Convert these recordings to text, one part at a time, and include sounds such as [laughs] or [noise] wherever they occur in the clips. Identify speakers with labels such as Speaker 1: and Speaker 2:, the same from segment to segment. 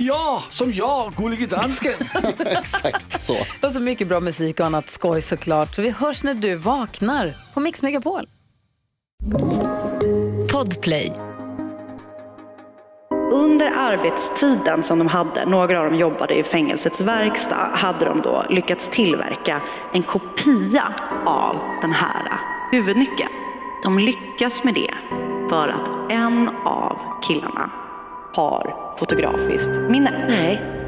Speaker 1: Ja, som jag, Gullige Dansken. [laughs]
Speaker 2: Exakt så.
Speaker 3: Och så mycket bra musik och annat skoj såklart. Så vi hörs när du vaknar på Mix Megapol.
Speaker 4: Podplay.
Speaker 5: Under arbetstiden som de hade, några av dem jobbade i fängelsets verkstad, hade de då lyckats tillverka en kopia av den här huvudnyckeln. De lyckas med det för att en av killarna har fotografiskt minne.
Speaker 6: Nej.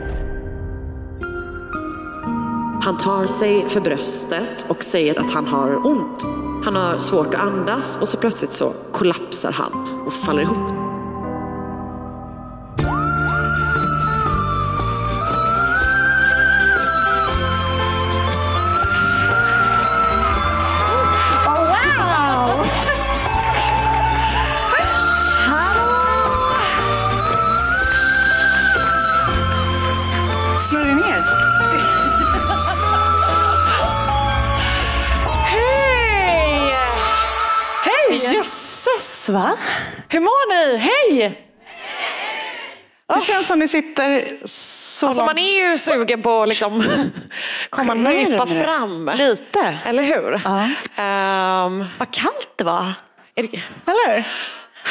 Speaker 6: Han tar sig för bröstet och säger att han har ont. Han har svårt att andas och så plötsligt så kollapsar han och faller ihop.
Speaker 5: Jösses va?
Speaker 7: Hur mår ni? Hej!
Speaker 5: Det känns som ni sitter så
Speaker 7: Alltså man är ju sugen på att liksom [laughs]
Speaker 5: Komma närmre.
Speaker 7: fram.
Speaker 5: Lite.
Speaker 7: Eller hur?
Speaker 5: Ja.
Speaker 7: Ehm,
Speaker 5: Vad kallt det var. Eller?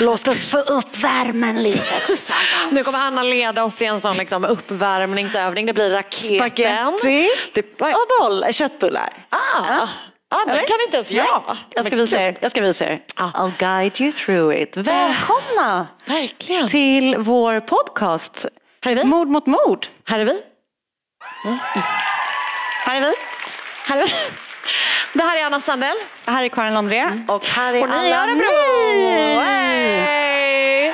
Speaker 7: Låt oss få upp värmen lite [laughs] tillsammans. Nu kommer Anna leda oss i en sån liksom uppvärmningsövning. Det blir raketen.
Speaker 5: Spaghetti
Speaker 7: Det,
Speaker 5: och boll, köttbullar.
Speaker 7: ah, ah, den kan inte ens jag.
Speaker 5: Jag ska visa er. Jag ska visa er. I'll guide you through it. Välkomna
Speaker 7: Verkligen.
Speaker 5: till vår podcast.
Speaker 7: Här är vi.
Speaker 5: Mord mot mord.
Speaker 7: Här är vi.
Speaker 5: Här är vi.
Speaker 7: Här är vi. Det här är Anna Sandell.
Speaker 5: Här är Karin André. Och här är
Speaker 7: Och ni
Speaker 5: alla
Speaker 7: Örebro.
Speaker 5: ni.
Speaker 7: Hej!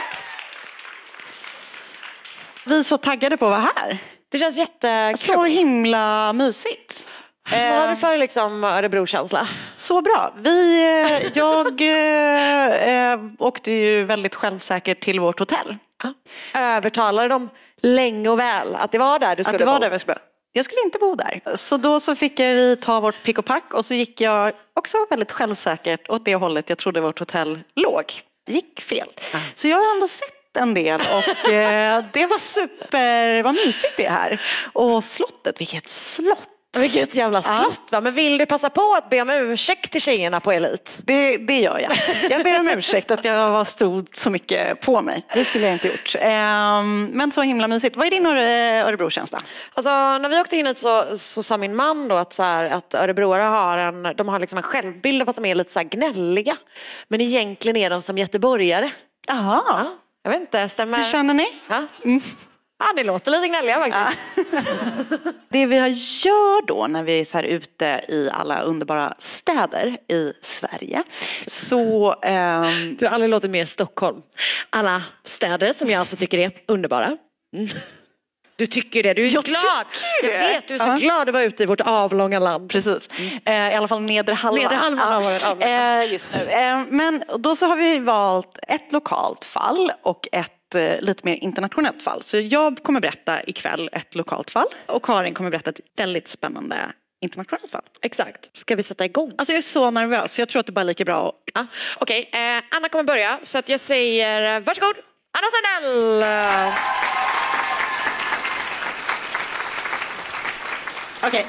Speaker 5: Vi är så taggade på att vara här.
Speaker 7: Det känns jättekul.
Speaker 5: Så himla mysigt.
Speaker 7: Vad har du för liksom, Örebro-känsla?
Speaker 5: Så bra. Vi, eh, jag eh, eh, åkte ju väldigt självsäkert till vårt hotell.
Speaker 7: Övertalade dem länge och väl att det var där du skulle
Speaker 5: Att det var
Speaker 7: bo?
Speaker 5: där vi skulle. Jag skulle inte bo där. Så då så fick vi ta vårt pick och pack och så gick jag också väldigt självsäkert åt det hållet jag trodde vårt hotell låg. Gick fel. Så jag har ändå sett en del och eh, det var super, vad mysigt det är här. Och slottet, vilket slott!
Speaker 7: Vilket jävla slott va? Men vill du passa på att be om ursäkt till tjejerna på Elit?
Speaker 5: Det, det gör jag. Jag ber om ursäkt att jag var stod så mycket på mig. Det skulle jag inte gjort. Ehm, men så himla mysigt. Vad är din Öre- Örebro-känsla?
Speaker 7: Alltså, när vi åkte in hit så, så sa min man då att, så här, att örebroare har en, de har liksom en självbild av att de är lite så här gnälliga. Men egentligen är de som göteborgare.
Speaker 5: Jaha.
Speaker 7: Ja, jag vet inte, stämmer?
Speaker 5: Hur känner ni?
Speaker 7: Ja. Ja, det låter lite gnälliga faktiskt. [laughs]
Speaker 5: Det vi gör då när vi är så här ute i alla underbara städer i Sverige så ehm,
Speaker 7: Du har aldrig låtit mer Stockholm. Alla städer som jag alltså tycker är underbara. Mm. Du tycker det, du är
Speaker 5: Jag
Speaker 7: glad.
Speaker 5: tycker det.
Speaker 7: Jag vet, du är så
Speaker 5: Ja.
Speaker 7: glad att vara ute i vårt avlånga land.
Speaker 5: Precis. Eh, I alla fall nedre halvan.
Speaker 7: Nedre halvan av vårt avlånga.
Speaker 5: Eh, just nu. Eh, men då så har vi valt ett lokalt fall och ett eh, lite mer internationellt fall. Så jag kommer berätta ikväll ett lokalt fall och Karin kommer berätta ett väldigt spännande internationellt fall.
Speaker 7: Exakt. Ska vi sätta igång?
Speaker 5: Alltså jag är så nervös jag tror att det bara är lika bra att...
Speaker 7: Ja. Okej, eh, Anna kommer börja så att jag säger eh, varsågod. Anna Sandell!
Speaker 5: Okej.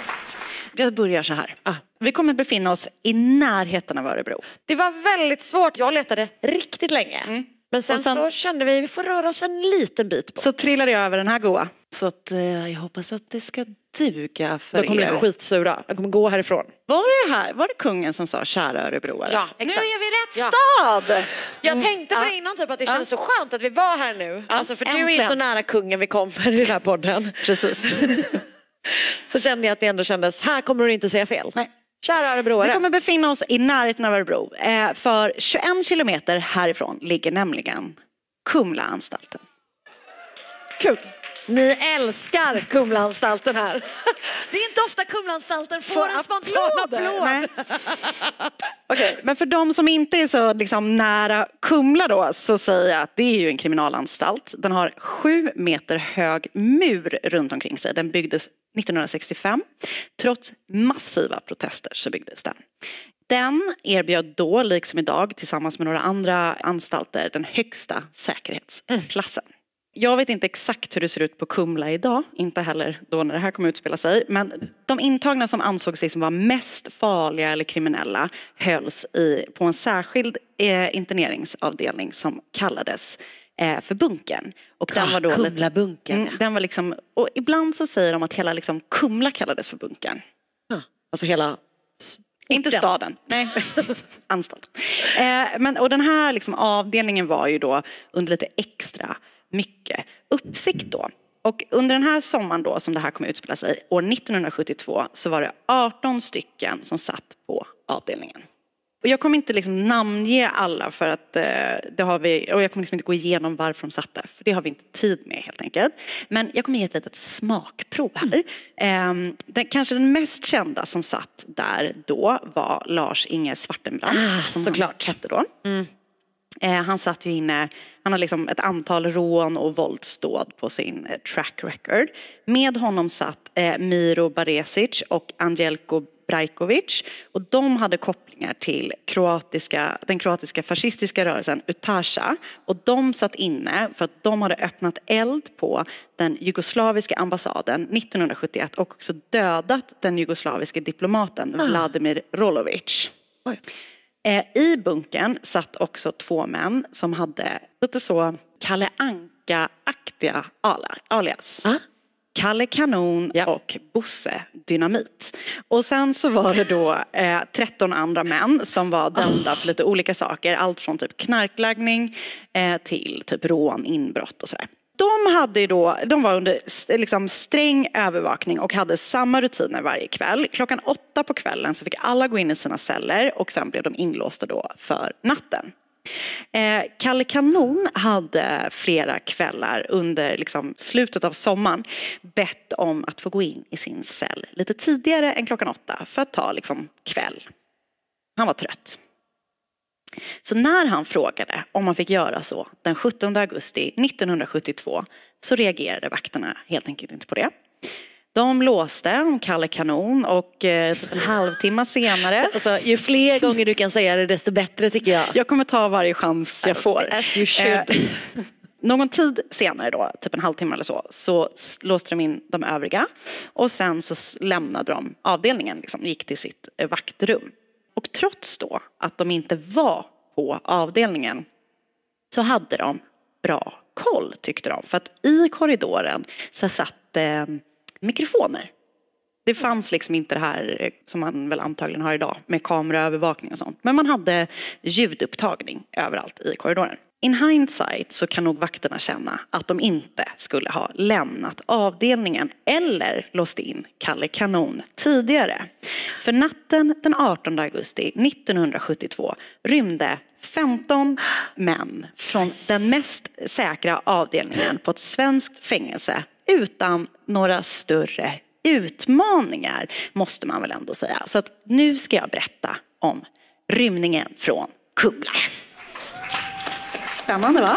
Speaker 5: Jag börjar så här. Vi kommer befinna oss i närheten av Örebro.
Speaker 7: Det var väldigt svårt. Jag letade riktigt länge. Men Men sen,
Speaker 5: sen-
Speaker 7: så kände vi vi får röra oss en liten bit bort.
Speaker 5: Så trillade jag över den här goa. Så att, eh, jag hoppas att det ska duga för
Speaker 7: De kommer
Speaker 5: er.
Speaker 7: bli skitsura. De kommer gå härifrån.
Speaker 5: Var det här, var det kungen som sa kära örebroare?
Speaker 7: Ja, exakt.
Speaker 5: Nu är vi i rätt
Speaker 7: Ja.
Speaker 5: stad!
Speaker 7: Jag tänkte på
Speaker 5: Mm.
Speaker 7: det innan, typ, att det kändes så skönt att vi var här nu. alltså, för du är
Speaker 5: äntligen.
Speaker 7: så nära kungen vi kommer i den här podden.
Speaker 5: Precis. [laughs]
Speaker 7: Så kände jag att det ändå kändes, här kommer du inte säga fel.
Speaker 5: Nej.
Speaker 7: Kära
Speaker 5: Vi
Speaker 7: örebroare.
Speaker 5: kommer befinna oss i närheten av Örebro. Eh, för 21 kilometer härifrån ligger nämligen Kumlaanstalten.
Speaker 7: Kul. Ni älskar Kumlaanstalten här. [laughs] Det är inte ofta Kumlaanstalten får, en spontan applåd. [laughs]
Speaker 5: Okej, men för de som inte är så liksom, nära Kumla då så säger jag att det är ju en kriminalanstalt. Den har sju meter hög mur runt omkring sig. Den byggdes 1965. Trots massiva protester så byggdes den. Den erbjöd då, liksom idag, tillsammans med några andra anstalter, den högsta säkerhetsklassen. Jag vet inte exakt hur det ser ut på Kumla idag, inte heller då när det här kommer utspela sig. Men de intagna som ansågs liksom vara mest farliga eller kriminella hölls i, på en särskild eh, interneringsavdelning som kallades eh, för bunkern. Och den var då
Speaker 7: Kumlabunkern,
Speaker 5: Mm, den var liksom, och ibland så säger de att hela liksom Kumla kallades för bunkern.
Speaker 7: Alltså hela...
Speaker 5: Inte staden, nej, [laughs] anstalten. Eh, men, och den här liksom avdelningen var ju då under lite extra mycket uppsikt då. Och under den här sommaren då som det här kommer utspela sig, år 1972, så var det 18 stycken som satt på avdelningen. Och jag kommer inte liksom namnge alla för att eh, det har vi, och jag kommer liksom inte gå igenom varför de satt där, för det har vi inte tid med helt enkelt. Men jag kommer ge ett litet smakprov här. Eh, den, kanske den mest kända som satt där då var Lars-Inge Svartenbrandt,
Speaker 7: Ah,
Speaker 5: som
Speaker 7: såklart.
Speaker 5: han hette då. Eh, han satt ju inne, han har liksom ett antal rån och våldsdåd på sin eh, track record. Med honom satt Miro Baresic och Angelko Brajkovic och de hade kopplingar till kroatiska, den kroatiska fascistiska rörelsen Utasha och de satt inne för att de hade öppnat eld på den jugoslaviska ambassaden 1971 och också dödat den jugoslaviska diplomaten Vladimir Rolovic. Eh, I bunkern satt också två män som hade lite så Kalle Anka-aktiga alias. Kalle Kanon och Bosse Dynamit. Och sen så var det då eh, 13 andra män som var dömda för lite olika saker. Allt från typ knarklagning eh, till typ rån, inbrott och sådär. De, hade då, de var under liksom sträng övervakning och hade samma rutiner varje kväll. Klockan åtta på kvällen så fick alla gå in i sina celler och sen blev de inlåsta då för natten. Eh, Kalle Kanon hade flera kvällar under liksom, slutet av sommaren bett om att få gå in i sin cell lite tidigare än klockan åtta för att ta liksom, kväll. Han var trött. Så när han frågade om man fick göra så den 17 augusti 1972 så reagerade vakterna helt enkelt inte på det. De låste om Kalle Kanon och eh, en halvtimme senare [laughs]
Speaker 7: Alltså, ju fler gånger du kan säga det desto bättre tycker jag.
Speaker 5: jag kommer ta varje chans jag får.
Speaker 7: As you should.
Speaker 5: Eh, [laughs] Någon tid senare då, typ en halvtimme eller så, så låste de in de övriga och sen så lämnade de avdelningen, liksom, gick till sitt eh, vaktrum. Och trots då att de inte var på avdelningen så hade de bra koll tyckte de. För att i korridoren så satt eh, mikrofoner. Det fanns liksom inte det här eh, som man väl antagligen har idag med kameraövervakning och sånt. Men man hade ljudupptagning överallt i korridoren. In hindsight så kan nog vakterna känna att de inte skulle ha lämnat avdelningen eller låst in Kalle Kanon tidigare. För natten den 18 augusti 1972 rymde 15 män från den mest säkra avdelningen på ett svenskt fängelse utan några större utmaningar, måste man väl ändå säga. Så att nu ska jag berätta om rymningen från Kumla. Spännande va?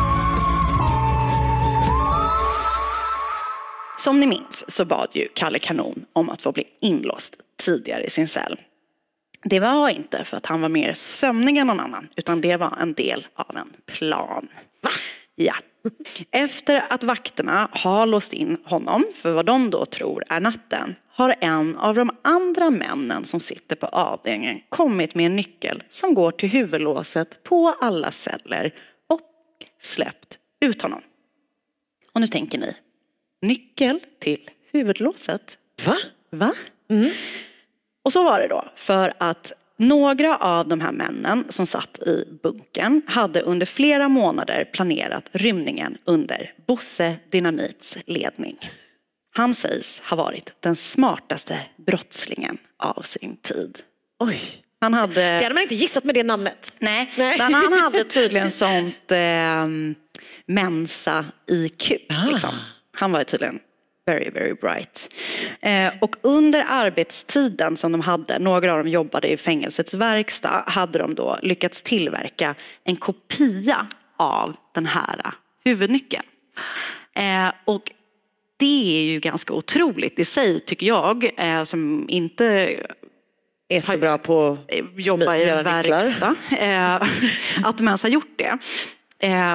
Speaker 5: Som ni minns så bad ju Kalle Kanon om att få bli inlåst tidigare i sin cell. Det var inte för att han var mer sömnig än någon annan, utan det var en del av en plan. Ja. Efter att vakterna har låst in honom för vad de då tror är natten har en av de andra männen som sitter på avdelningen kommit med en nyckel som går till huvudlåset på alla celler och släppt ut honom. Och nu tänker ni, nyckel till huvudlåset?
Speaker 7: Va?
Speaker 5: Va? Och så var det då, för att några av de här männen som satt i bunkern hade under flera månader planerat rymningen under Bosse Dynamits ledning. Han sägs ha varit den smartaste brottslingen av sin tid.
Speaker 7: Oj.
Speaker 5: Han hade...
Speaker 7: Det hade man inte gissat med det namnet.
Speaker 5: Nej,
Speaker 7: Nej.
Speaker 5: men han hade tydligen [laughs] sånt eh, mensa-IQ. Liksom. Han var tydligen very, very bright. Eh, och under arbetstiden som de hade, några av dem jobbade i fängelsets verkstad, hade de då lyckats tillverka en kopia av den här huvudnyckeln. Eh, och det är ju ganska otroligt i sig, tycker jag, eh, som inte
Speaker 7: Är så bra på
Speaker 5: jobba i verkstad. [laughs] Att de ens har gjort det.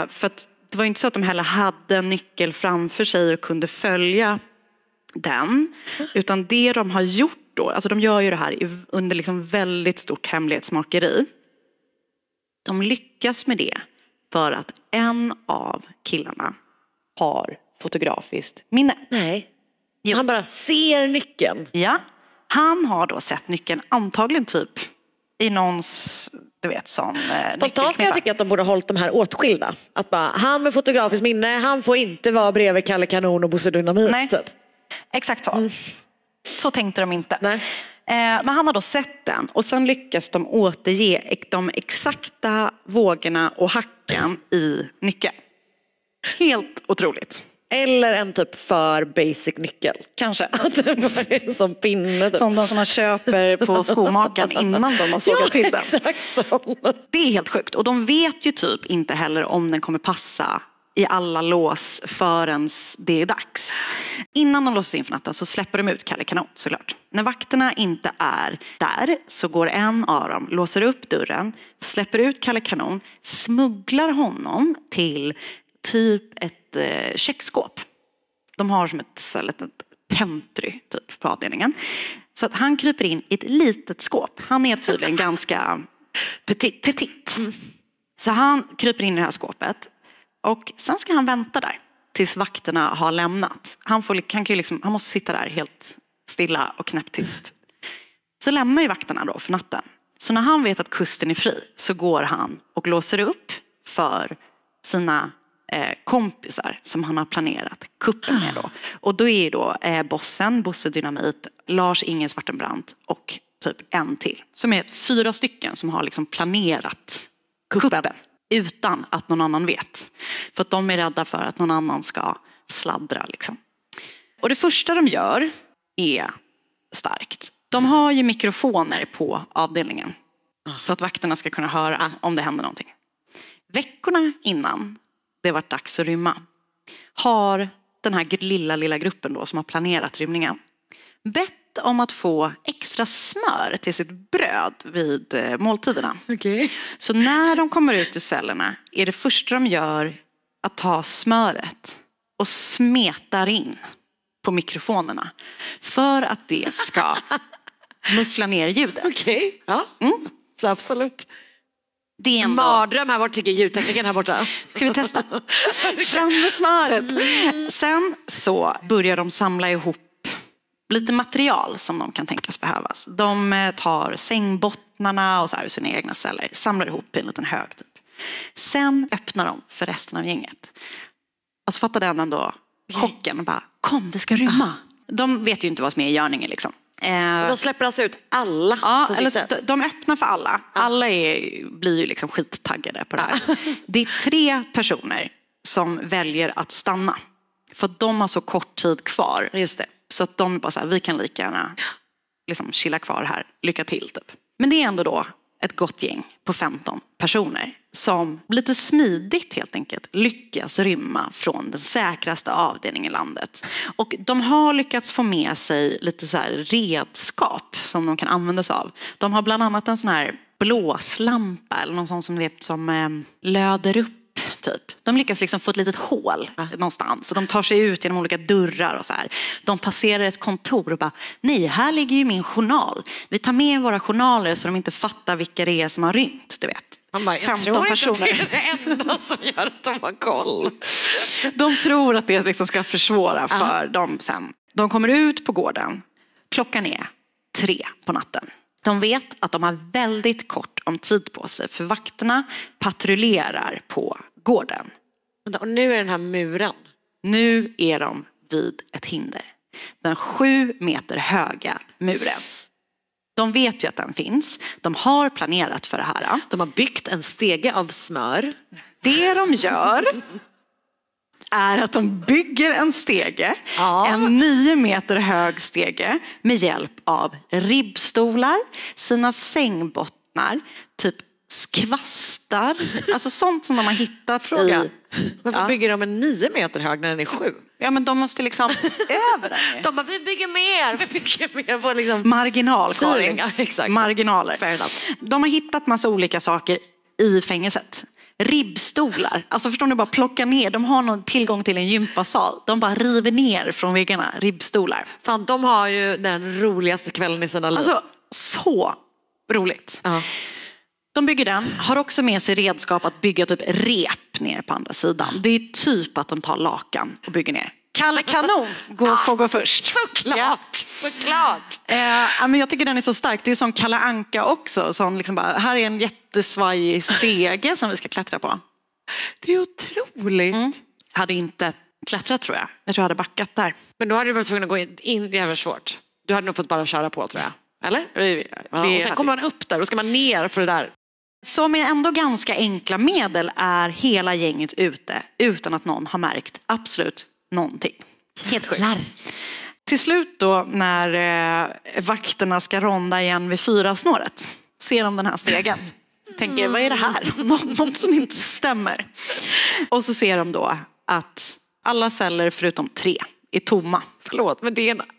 Speaker 5: För att det var inte så att de heller hade en nyckel framför sig och kunde följa den. Utan det de har gjort då, alltså de gör ju det här under liksom väldigt stort hemlighetsmakeri. De lyckas med det för att en av killarna har fotografiskt minne.
Speaker 7: Nej. Så han bara ser nyckeln.
Speaker 5: Ja, han har då sett nyckeln antagligen typ i någons, du vet sån eh,
Speaker 7: Spontant kan jag tycka att de borde ha hållit de här åtskilda. Att bara, han med fotografiskt minne, han får inte vara bredvid Kalle Kanon och Bosse Dynamit.
Speaker 5: Nej.
Speaker 7: Typ.
Speaker 5: Exakt så. Så tänkte de inte.
Speaker 7: Nej.
Speaker 5: Eh, Men han har då sett den och sen lyckas de återge de exakta vågorna och hacken i nyckeln. Helt otroligt.
Speaker 7: Eller en typ för basic nyckel.
Speaker 5: Kanske. [laughs]
Speaker 7: Som pinne. Typ.
Speaker 5: Som de som man köper på skomakaren innan de har sågat till den.
Speaker 7: exakt.
Speaker 5: Det är helt sjukt. Och de vet ju typ inte heller om den kommer passa i alla lås förrän det är dags. Innan de låses in för natten så släpper de ut Kalle Kanon såklart. När vakterna inte är där så går en av dem, låser upp dörren, släpper ut Kalle Kanon, smugglar honom till typ ett eh, köksskåp. De har som ett så här litet pentry typ på avdelningen. Så att han kryper in i ett litet skåp. Han är tydligen ganska [laughs] petit. petit. Så han kryper in i det här skåpet och sen ska han vänta där tills vakterna har lämnat. Han, får, han, kan ju liksom, han måste sitta där helt stilla och knäpptyst. Så lämnar ju vakterna då för natten. Så när han vet att kusten är fri så går han och låser upp för sina kompisar som han har planerat kuppen med då. Och då är då eh, bossen, Bosse Dynamit, Lars Inge Svartenbrandt och typ en till. Som är fyra stycken som har liksom planerat kuppen. Utan att någon annan vet. För att de är rädda för att någon annan ska sladdra liksom. Och det första de gör är starkt. De har ju mikrofoner på avdelningen. Så att vakterna ska kunna höra om det händer någonting. Veckorna innan det var dags att rymma har den här lilla, lilla gruppen då som har planerat rymningen bett om att få extra smör till sitt bröd vid eh, måltiderna. Så när de kommer ut ur cellerna är det första de gör att ta smöret och smetar in på mikrofonerna för att det ska [laughs] muffla ner ljudet.
Speaker 7: Okej, ja. Så absolut.
Speaker 5: Det är ändå...
Speaker 7: Mardröm här borta tycker ljudteknikern här borta. [laughs]
Speaker 5: Ska vi testa? [laughs] Fram med smöret. Sen så börjar de samla ihop lite material som de kan tänkas behövas. De eh, tar sängbottnarna och så här ur sina egna celler, samlar ihop i en liten hög. Typ. Sen öppnar de för resten av gänget. Alltså fattar den ändå chocken och bara, kom vi ska rymma. De vet ju inte vad som är i görningen liksom. Eh,
Speaker 7: Och de släpper alltså ut alla
Speaker 5: Ja, eller, så- de öppnar för alla. Alla är, blir ju liksom skittaggade på det här. [laughs] Det är tre personer som väljer att stanna. För att de har så kort tid kvar.
Speaker 7: Just det.
Speaker 5: Så att de bara så här, vi kan lika gärna liksom chilla kvar här, lycka till typ. Men det är ändå då ett gott gäng på 15 personer som lite smidigt helt enkelt lyckas rymma från den säkraste avdelningen i landet. Och de har lyckats få med sig lite så här redskap som de kan använda sig av. De har bland annat en sån här blåslampa eller någon sån som, vet, som eh, löder upp Typ. De lyckas liksom få ett litet hål någonstans och de tar sig ut genom olika dörrar och så här. De passerar ett kontor och bara, nej här ligger ju min journal. Vi tar med våra journaler så de inte fattar vilka det är som har rymt, du vet.
Speaker 7: Bara, jag
Speaker 5: 15
Speaker 7: tror
Speaker 5: personer.
Speaker 7: inte det är det enda som gör att de har koll.
Speaker 5: De tror att det liksom ska försvåra för dem sen. De kommer ut på gården. Klockan är tre på natten. De vet att de har väldigt kort om tid på sig för vakterna patrullerar på gården.
Speaker 7: Och nu är den här muren.
Speaker 5: Nu är de vid ett hinder. Den sju meter höga muren. De vet ju att den finns. De har planerat för det här.
Speaker 7: De har byggt en stege av smör.
Speaker 5: Det de gör är att de bygger en stege, en nio meter hög stege med hjälp av ribbstolar, sina sängbottnar, typ kvastar, alltså sånt som de har hittat
Speaker 7: Fråga,
Speaker 5: i...
Speaker 7: varför
Speaker 5: Ja.
Speaker 7: bygger de en nio meter hög när den är sju?
Speaker 5: Ja men de måste liksom [laughs] över den.
Speaker 7: De bara, vi bygger mer, vi bygger mer. Får liksom...
Speaker 5: Marginal, Karin.
Speaker 7: Ja, exakt.
Speaker 5: Marginaler. De har hittat massa olika saker i fängelset. Ribbstolar, alltså förstår ni bara plocka ner, de har någon tillgång till en gympasal. De bara river ner från väggarna, ribbstolar.
Speaker 7: Fan, de har ju den roligaste kvällen i sina liv.
Speaker 5: Alltså så roligt.
Speaker 7: Ja.
Speaker 5: De bygger den, har också med sig redskap att bygga typ rep ner på andra sidan. Det är typ att de tar lakan och bygger ner. Kalle Kanon går, får gå först.
Speaker 7: Såklart, såklart.
Speaker 5: Eh, ja, men jag tycker den är så stark. Det är som Kalle Anka också. Som liksom bara, här är en jättesvajig stege som vi ska klättra på.
Speaker 7: Det är otroligt.
Speaker 5: Hade inte klättrat tror jag. Jag tror jag hade backat där.
Speaker 7: Men då hade du varit tvungen att gå in, det är väl svårt. Du hade nog fått bara köra på tror jag. Eller? Ja, och sen kommer man upp där, då ska man ner för det där.
Speaker 5: Så med ändå ganska enkla medel är hela gänget ute utan att någon har märkt absolut någonting. Helt sjukt. Till slut då när eh, vakterna ska ronda igen vid fyra snåret ser de den här stegen. Tänker, vad är det här? [laughs] Nå- Något som inte stämmer. Och så ser de då att alla celler förutom tre är tomma.
Speaker 7: Förlåt, men det är, en, [laughs]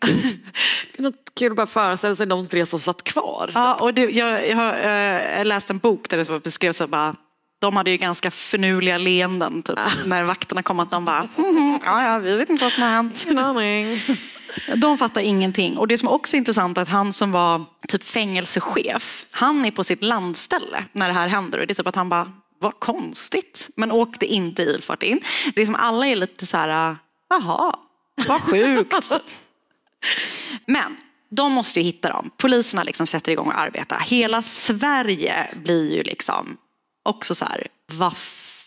Speaker 7: det är något kul att bara föreställa sig de tre som satt kvar.
Speaker 5: Ja, och det, jag, jag har eh, läst en bok där det beskrevs så bara de hade ju ganska förnuliga leenden typ, när vakterna kom att de bara, "Mhm, [laughs] ja, ja, vi vet inte vad som har hänt. De fattar ingenting. Och det som också är intressant är att han som var typ fängelsechef, han är på sitt landställe när det här händer. Och det är typ att han bara, vad konstigt, men åkte inte ilfart in. Det är som alla är lite så här, jaha, vad sjukt. [laughs] Men de måste ju hitta dem. Poliserna liksom sätter igång och arbetar. Hela Sverige blir ju liksom också så här, vad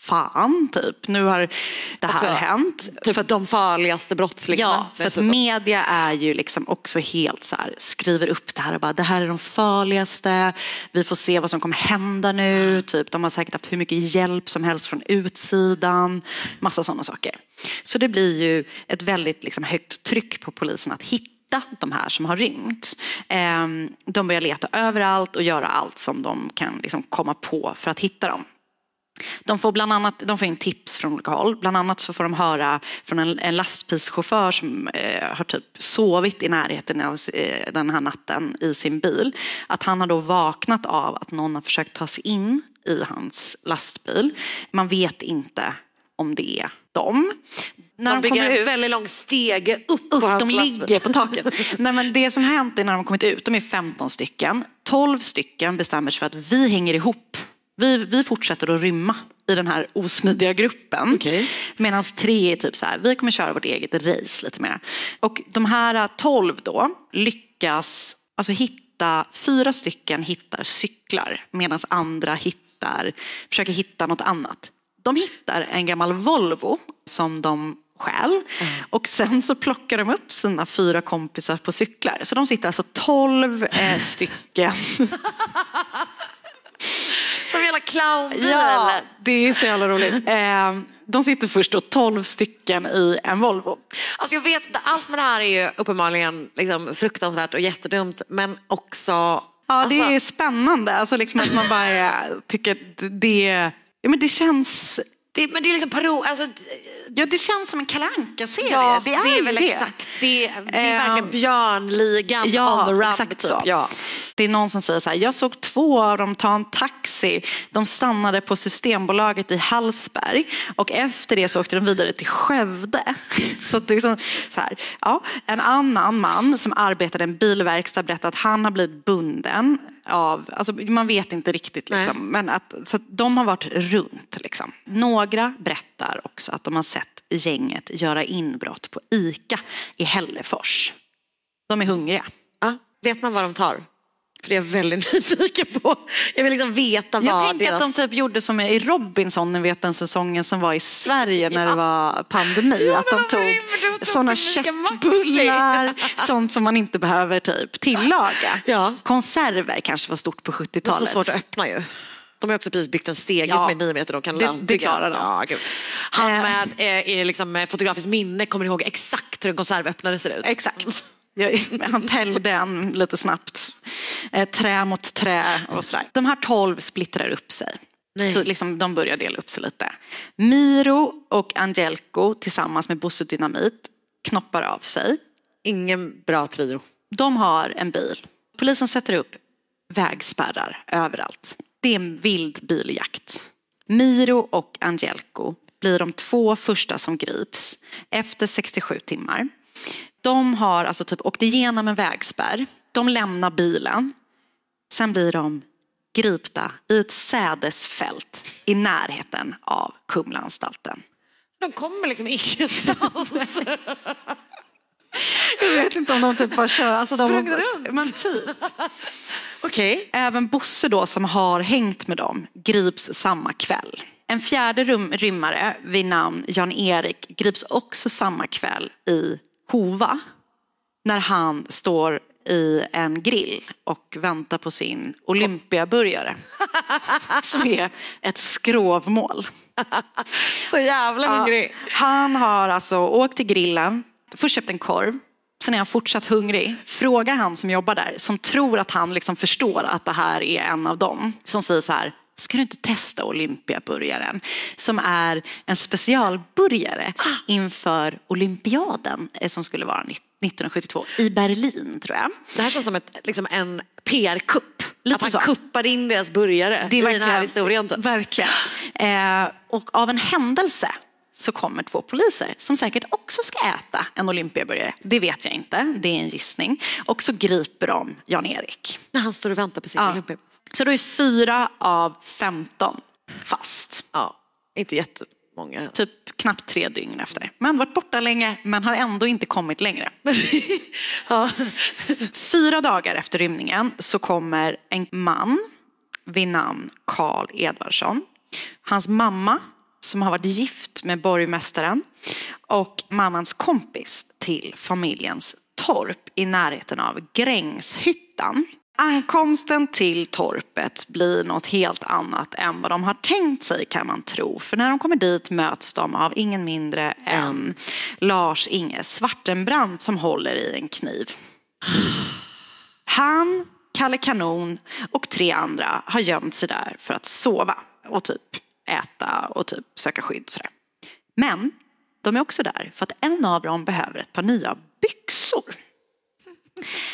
Speaker 5: fan typ. Nu har det här
Speaker 7: Också,
Speaker 5: hänt.
Speaker 7: Typ för de farligaste brottslingarna.
Speaker 5: Ja, för att media är ju liksom också helt så här, skriver upp det här och bara det här är de farligaste, vi får se vad som kommer hända nu, typ de har säkert haft hur mycket hjälp som helst från utsidan, massa sådana saker. Så det blir ju ett väldigt liksom högt tryck på polisen att hitta de här som har rymt. Ehm, de börjar leta överallt och göra allt som de kan liksom komma på för att hitta dem. De får bland annat de får in tips från olika håll. Bland annat så får de höra från en, en lastbilschaufför som eh, har typ sovit i närheten av eh, den här natten i sin bil. Att han har då vaknat av att någon har försökt ta sig in i hans lastbil. Man vet inte om det är dem. När
Speaker 7: de bygger
Speaker 5: kommer
Speaker 7: en väldigt lång stege upp,
Speaker 5: upp,
Speaker 7: på hans
Speaker 5: de
Speaker 7: lastbil.
Speaker 5: ligger på taket. [laughs] Nej, men det som hänt är när de kommit ut, de är 15 stycken. 12 stycken bestämmer sig för att vi hänger ihop. Vi, vi fortsätter att rymma i den här osmidiga gruppen. Medan tre är typ så här, vi kommer köra vårt eget race lite mer. Och de här 12 då lyckas alltså hitta, fyra stycken hittar cyklar medan andra hittar, försöker hitta något annat. De hittar en gammal Volvo som de stjäl och sen så plockar de upp sina fyra kompisar på cyklar. Så de sitter alltså 12 eh, stycken. [laughs]
Speaker 7: Som en jävla clownbil.
Speaker 5: Ja, det är så jävla roligt. [laughs] Eh, de sitter först då 12 stycken i en Volvo.
Speaker 7: Alltså jag vet, allt med det här är ju uppenbarligen liksom fruktansvärt och jättedumt men också...
Speaker 5: Ja, det
Speaker 7: alltså,
Speaker 5: är spännande. Alltså liksom att man bara tycker att det, ja, men det känns...
Speaker 7: det, men det är liksom paro... Alltså,
Speaker 5: Ja, det känns som en Kalle Anka-serie.
Speaker 7: ja,
Speaker 5: det är,
Speaker 7: väl
Speaker 5: det.
Speaker 7: exakt. Det, det är
Speaker 5: Eh,
Speaker 7: verkligen björnligan
Speaker 5: Ja,
Speaker 7: on the run.
Speaker 5: exakt
Speaker 7: typ.
Speaker 5: så.
Speaker 7: Ja.
Speaker 5: Det är någon som säger så här, jag såg två av dem ta en taxi. De stannade på Systembolaget i Hallsberg och efter det så åkte de vidare till Skövde. [laughs] Så det är liksom, så här, ja, en annan man som arbetade i en bilverkstad berättade att han har blivit bunden av, alltså man vet inte riktigt liksom, men att, så att de har varit runt liksom. Några berättar också att de har sett gänget göra inbrott på ICA i Hällefors. De är hungriga.
Speaker 7: Ja, vet man vad de tar? För det är jag väldigt [laughs] nyfiken på. Jag vill liksom veta vad
Speaker 5: Jag tänker
Speaker 7: deras...
Speaker 5: att de typ gjorde som i Robinson, ni vet den säsongen som var i Sverige när det var pandemi. att de tog sådana köttbullar, [laughs] sånt som man inte behöver typ tillaga.
Speaker 7: Ja.
Speaker 5: Konserver kanske var stort på
Speaker 7: Det är
Speaker 5: 70-talet.
Speaker 7: så svårt att öppna ju. De har också precis byggt en stege
Speaker 5: Ja.
Speaker 7: som är nio meter. De kan
Speaker 5: Det- det klarar de.
Speaker 7: Ja. Han
Speaker 5: Eh.
Speaker 7: med eh, är liksom, med fotografiskt minne kommer ihåg exakt hur en konservöppnare ser ut.
Speaker 5: Exakt. Jag- Han täljde en lite snabbt. Eh, Trä mot trä och sådär. De här tolv splittrar upp sig.
Speaker 7: Nej.
Speaker 5: Så liksom de börjar dela upp sig lite. Miro och Angelco tillsammans med Bosse Dynamit knoppar av sig.
Speaker 7: Ingen bra trio.
Speaker 5: De har en bil. Polisen sätter upp vägspärrar överallt. Det är en vild biljakt. Miro och Angelco blir de två första som grips efter 67 timmar. De har alltså typ åkt igenom en vägspärr. De lämnar bilen. Sen blir de gripna i ett sädesfält i närheten av Kumlaanstalten.
Speaker 7: De kommer liksom ingenstans.
Speaker 5: Jag vet inte om de typ bara kör. Alltså de,
Speaker 7: Sprang runt?
Speaker 5: Men typ.
Speaker 7: Okej.
Speaker 5: Även Bosse då som har hängt med dem grips samma kväll. En fjärde rum, rymmare vid namn Jan-Erik grips också samma kväll i Hova. När han står i en grill och väntar på sin Olympiaburgare. [laughs] som är ett skrovmål.
Speaker 7: Så jävla
Speaker 5: Ja,
Speaker 7: hungrig.
Speaker 5: han har alltså åkt till grillen, först köpt en korv, sen är han fortsatt hungrig. Frågar han som jobbar där, som tror att han liksom förstår att det här är en av dem, som säger så här, ska du inte testa Olympiaburgaren? Som är en specialburgare [gasps] inför olympiaden eh, som skulle vara 1972 i Berlin tror jag.
Speaker 7: Det här känns som ett, liksom en PR-kupp. Att han
Speaker 5: så.
Speaker 7: kuppade in deras burgare
Speaker 5: Det är
Speaker 7: i den här historien. typ.
Speaker 5: Verkligen. Eh, och av en händelse så kommer två poliser som säkert också ska äta en Olympiaburgare. Det vet jag inte, det är en gissning. Och så griper de Jan-Erik.
Speaker 7: När han står och väntar på sin
Speaker 5: Ja.
Speaker 7: Olympia.
Speaker 5: Så då är fyra av 15 fast.
Speaker 7: Ja, inte jättemånga.
Speaker 5: Typ knappt tre dygn efter. Men varit borta länge men har ändå inte kommit längre. [laughs]
Speaker 7: ja.
Speaker 5: Fyra dagar efter rymningen så kommer en man vid namn Karl Edvardsson. Hans mamma som har varit gift med borgmästaren och mammans kompis till familjens torp i närheten av Grängshyttan. Ankomsten till torpet blir något helt annat än vad de har tänkt sig kan man tro. För när de kommer dit möts de av ingen mindre än Lars-Inge Svartenbrandt som håller i en kniv. Han, Kalle Kanon och tre andra har gömt sig där för att sova och typ äta och typ söka skydd. Sådär. Men de är också där för att en av dem behöver ett par nya byxor.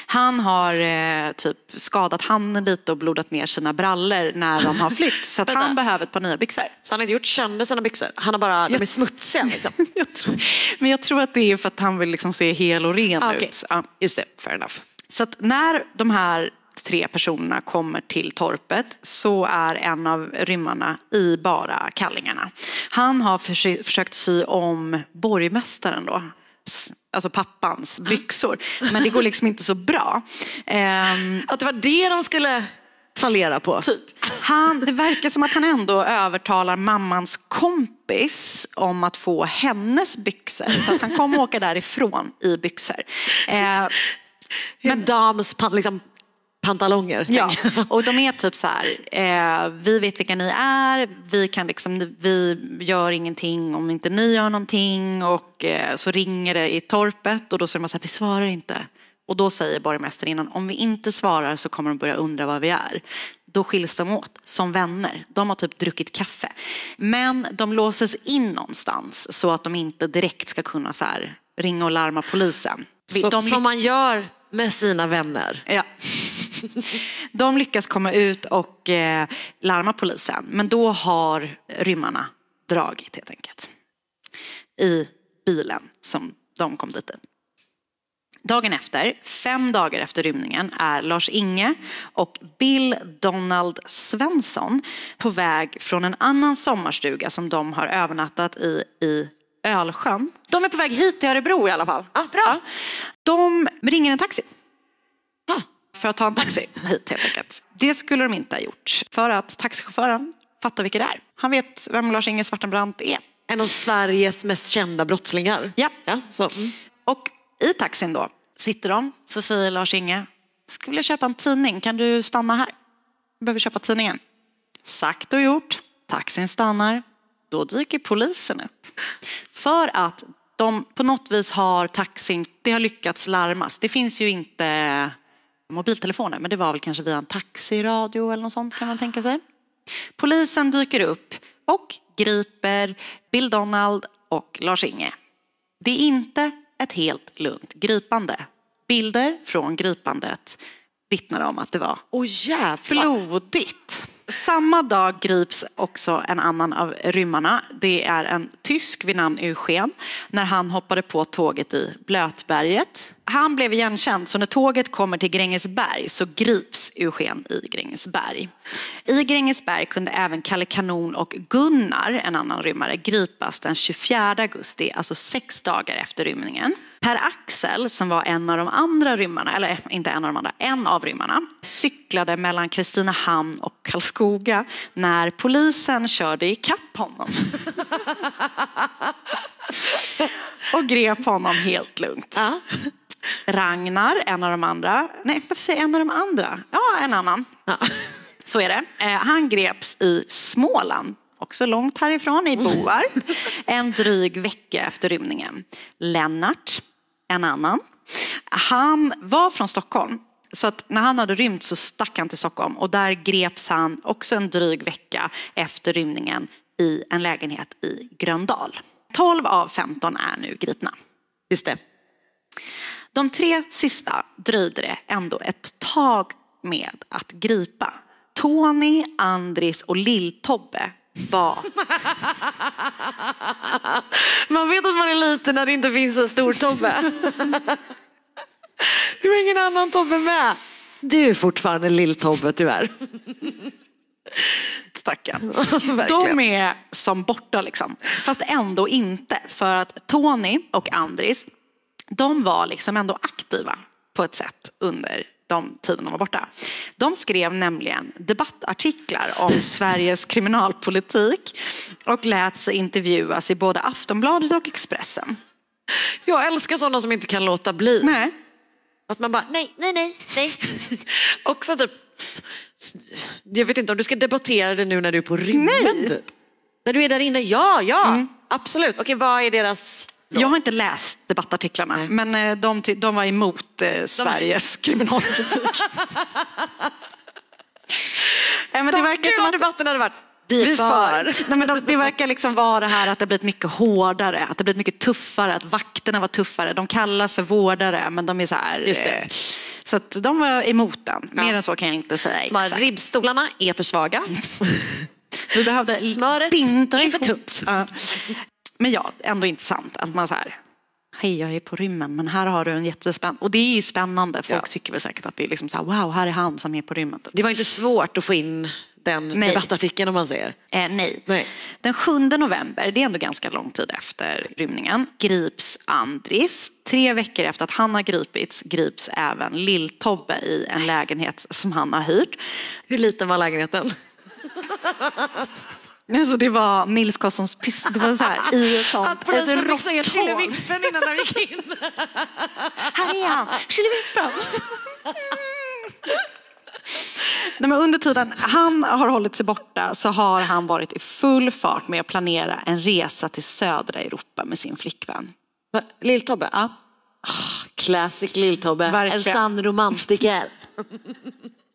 Speaker 5: Han har eh, typ skadat handen lite och blodat ner sina brallor när de har flytt. Så att [laughs] han behöver ett par nya byxor.
Speaker 7: Så han har inte gjort sönder sina byxor? Han har bara, de är smutsiga [laughs] liksom.
Speaker 5: Jag tror, men jag tror att det är för att han vill liksom se hel och ren
Speaker 7: Ah, okej.
Speaker 5: ut. Ja.
Speaker 7: Just det, fair enough.
Speaker 5: Så att när de här tre personerna kommer till torpet så är en av rymmarna i bara kallingarna. Han har försö- försökt sy om borgmästaren då, alltså pappans [laughs] byxor. Men det går liksom inte så bra. Ehm,
Speaker 7: Att det var det de skulle fallera på.
Speaker 5: Typ. Han, det verkar som att han ändå övertalar mammans kompis om att få hennes byxor. Så att han kommer åka därifrån i byxor. [laughs] Eh,
Speaker 7: Men dams, liksom, pantalonger.
Speaker 5: Ja, och de är typ så här, eh, vi vet vilka ni är, vi, kan liksom, vi gör ingenting om inte ni gör någonting och eh, så ringer det i torpet och då säger man så här, vi svarar inte. Och då säger borgmästaren innan, om vi inte svarar så kommer de börja undra var vi är. Då skiljs de åt som vänner. De har typ druckit kaffe. Men de låses in någonstans så att de inte direkt ska kunna så här, ringa och larma polisen.
Speaker 7: Så,
Speaker 5: de
Speaker 7: som man gör med sina vänner.
Speaker 5: Ja. [laughs] De lyckas komma ut och eh, larma polisen. Men då har rymmarna dragit helt enkelt. I bilen som de kom dit i. Dagen efter, fem dagar efter rymningen, är Lars-Inge och Bill Donald Svensson på väg från en annan sommarstuga som de har övernattat i, i Ölsjön. De är på väg hit till Örebro i alla fall.
Speaker 7: Ah, bra.
Speaker 5: De ringer en taxi. För att ta en taxi hit helt enkelt. Det skulle de inte ha gjort. För att taxichauffören fattar vilka det är. Han vet vem Lars-Inge Svartenbrandt är.
Speaker 7: En av Sveriges mest kända brottslingar.
Speaker 5: Ja.
Speaker 7: ja så. Mm.
Speaker 5: Och i taxin då sitter de, så säger Lars-Inge, skulle vilja köpa en tidning, kan du stanna här? Jag behöver köpa tidningen. Sagt och gjort, taxin stannar, då dyker polisen upp. För att de på något vis har taxin, det har lyckats larmas. Det finns ju inte mobiltelefoner, men det var väl kanske via en taxiradio eller något sånt kan man tänka sig. Polisen dyker upp och griper Bill Donald och Lars-Inge. Det är inte ett helt lugnt gripande. Bilder från gripandet vittnar om att det var
Speaker 7: oh, jävlar.
Speaker 5: blodigt. Samma dag grips också en annan av rymmarna. Det är en tysk vid namn Eugen när han hoppade på tåget i Blötberget. Han blev igenkänd så när tåget kommer till Grängesberg så grips Eugen i Grängesberg. I Grängesberg kunde även Kalle Kanon och Gunnar, en annan rymmare, gripas den 24 augusti, alltså sex dagar efter rymningen. Per Axel, som var en av de andra rymmarna, eller inte en av de andra, en av rymmarna, cyklade mellan Kristinehamn och Karlskoga när polisen körde ikapp honom. [laughs] och grep honom helt lugnt. Ragnar, en av de andra, nej varför säger en av de andra? Ja, en annan. Så är det. Eh, Han greps i Småland, också långt härifrån, i Boar, [laughs] en dryg vecka efter rymningen. Lennart, en annan. Han var från Stockholm. Så att när han hade rymt så stack han till Stockholm och där greps han också en dryg vecka efter rymningen i en lägenhet i Gröndal. 12 av 15 är nu gripna.
Speaker 7: Just det.
Speaker 5: De tre sista dröjde det ändå ett tag med att gripa. Tony, Andris och Lill-Tobbe var...
Speaker 7: Man vet att man är liten när det inte finns en stor Tobbe. Det var ingen annan Tobbe med. Du är fortfarande lill-Tobbe tyvärr.
Speaker 5: Stackarn. De är som borta liksom. Fast ändå inte. För att Tony och Andris, de var liksom ändå aktiva på ett sätt under de tiden de var borta. De skrev nämligen debattartiklar om [laughs] Sveriges kriminalpolitik och lät sig intervjuas i både Aftonbladet och Expressen.
Speaker 7: Jag älskar sådana som inte kan låta bli.
Speaker 5: Nej.
Speaker 7: Att man bara, nej, nej, nej, nej. [laughs] Också typ, jag vet inte om du ska debattera det nu när du är på rymmen.
Speaker 5: Nej.
Speaker 7: typ. När du är där inne, ja, ja, absolut. Okej, vad är deras...
Speaker 5: Jag har inte läst debattartiklarna, men eh, de, de var emot eh, Sveriges [laughs] kriminalpolitik. Nej, men det verkar som att
Speaker 7: debatten hade varit. Vi för.
Speaker 5: Nej, men de, det verkar liksom vara det här att det blivit mycket hårdare, att det blivit mycket tuffare, att vakterna var tuffare. De kallas för vårdare, men de är så här. Eh, Så att de var emot den. Mer än så kan jag inte säga
Speaker 7: De
Speaker 5: exakt.
Speaker 7: ribbstolarna är för svaga. [laughs]
Speaker 5: Vi behövde
Speaker 7: Smöret
Speaker 5: binda
Speaker 7: är för tunt.
Speaker 5: Ja. Men ja, ändå intressant att man så här, hej jag är på rymmen men här har du en jättespännande, och det är ju spännande, folk
Speaker 7: Ja.
Speaker 5: tycker väl säkert att det är liksom så här, wow här är han som är på rymmen.
Speaker 7: Det var inte svårt att få in den
Speaker 5: Nej.
Speaker 7: debattartikeln om man säger.
Speaker 5: Eh, nej.
Speaker 7: Nej.
Speaker 5: Den 7 november, det är ändå ganska lång tid efter rymningen, grips Andris. Tre veckor efter att han har gripits grips även Lill-Tobbe i en lägenhet som han har hyrt.
Speaker 7: Hur liten var lägenheten? [laughs] [laughs]
Speaker 5: Alltså det var Nils Karlssons piss, det var så här i ett [laughs] sånt,
Speaker 7: Att polisen fick säga. Killevippen innan de gick in. [laughs]
Speaker 5: Här är han, Killevippen. Nej, men under tiden han har hållit sig borta så har han varit i full fart med att planera en resa till södra Europa med sin flickvän.
Speaker 7: Lill-Tobbe?
Speaker 5: Ja.
Speaker 7: Classic Lill-Tobbe. En sann romantiker.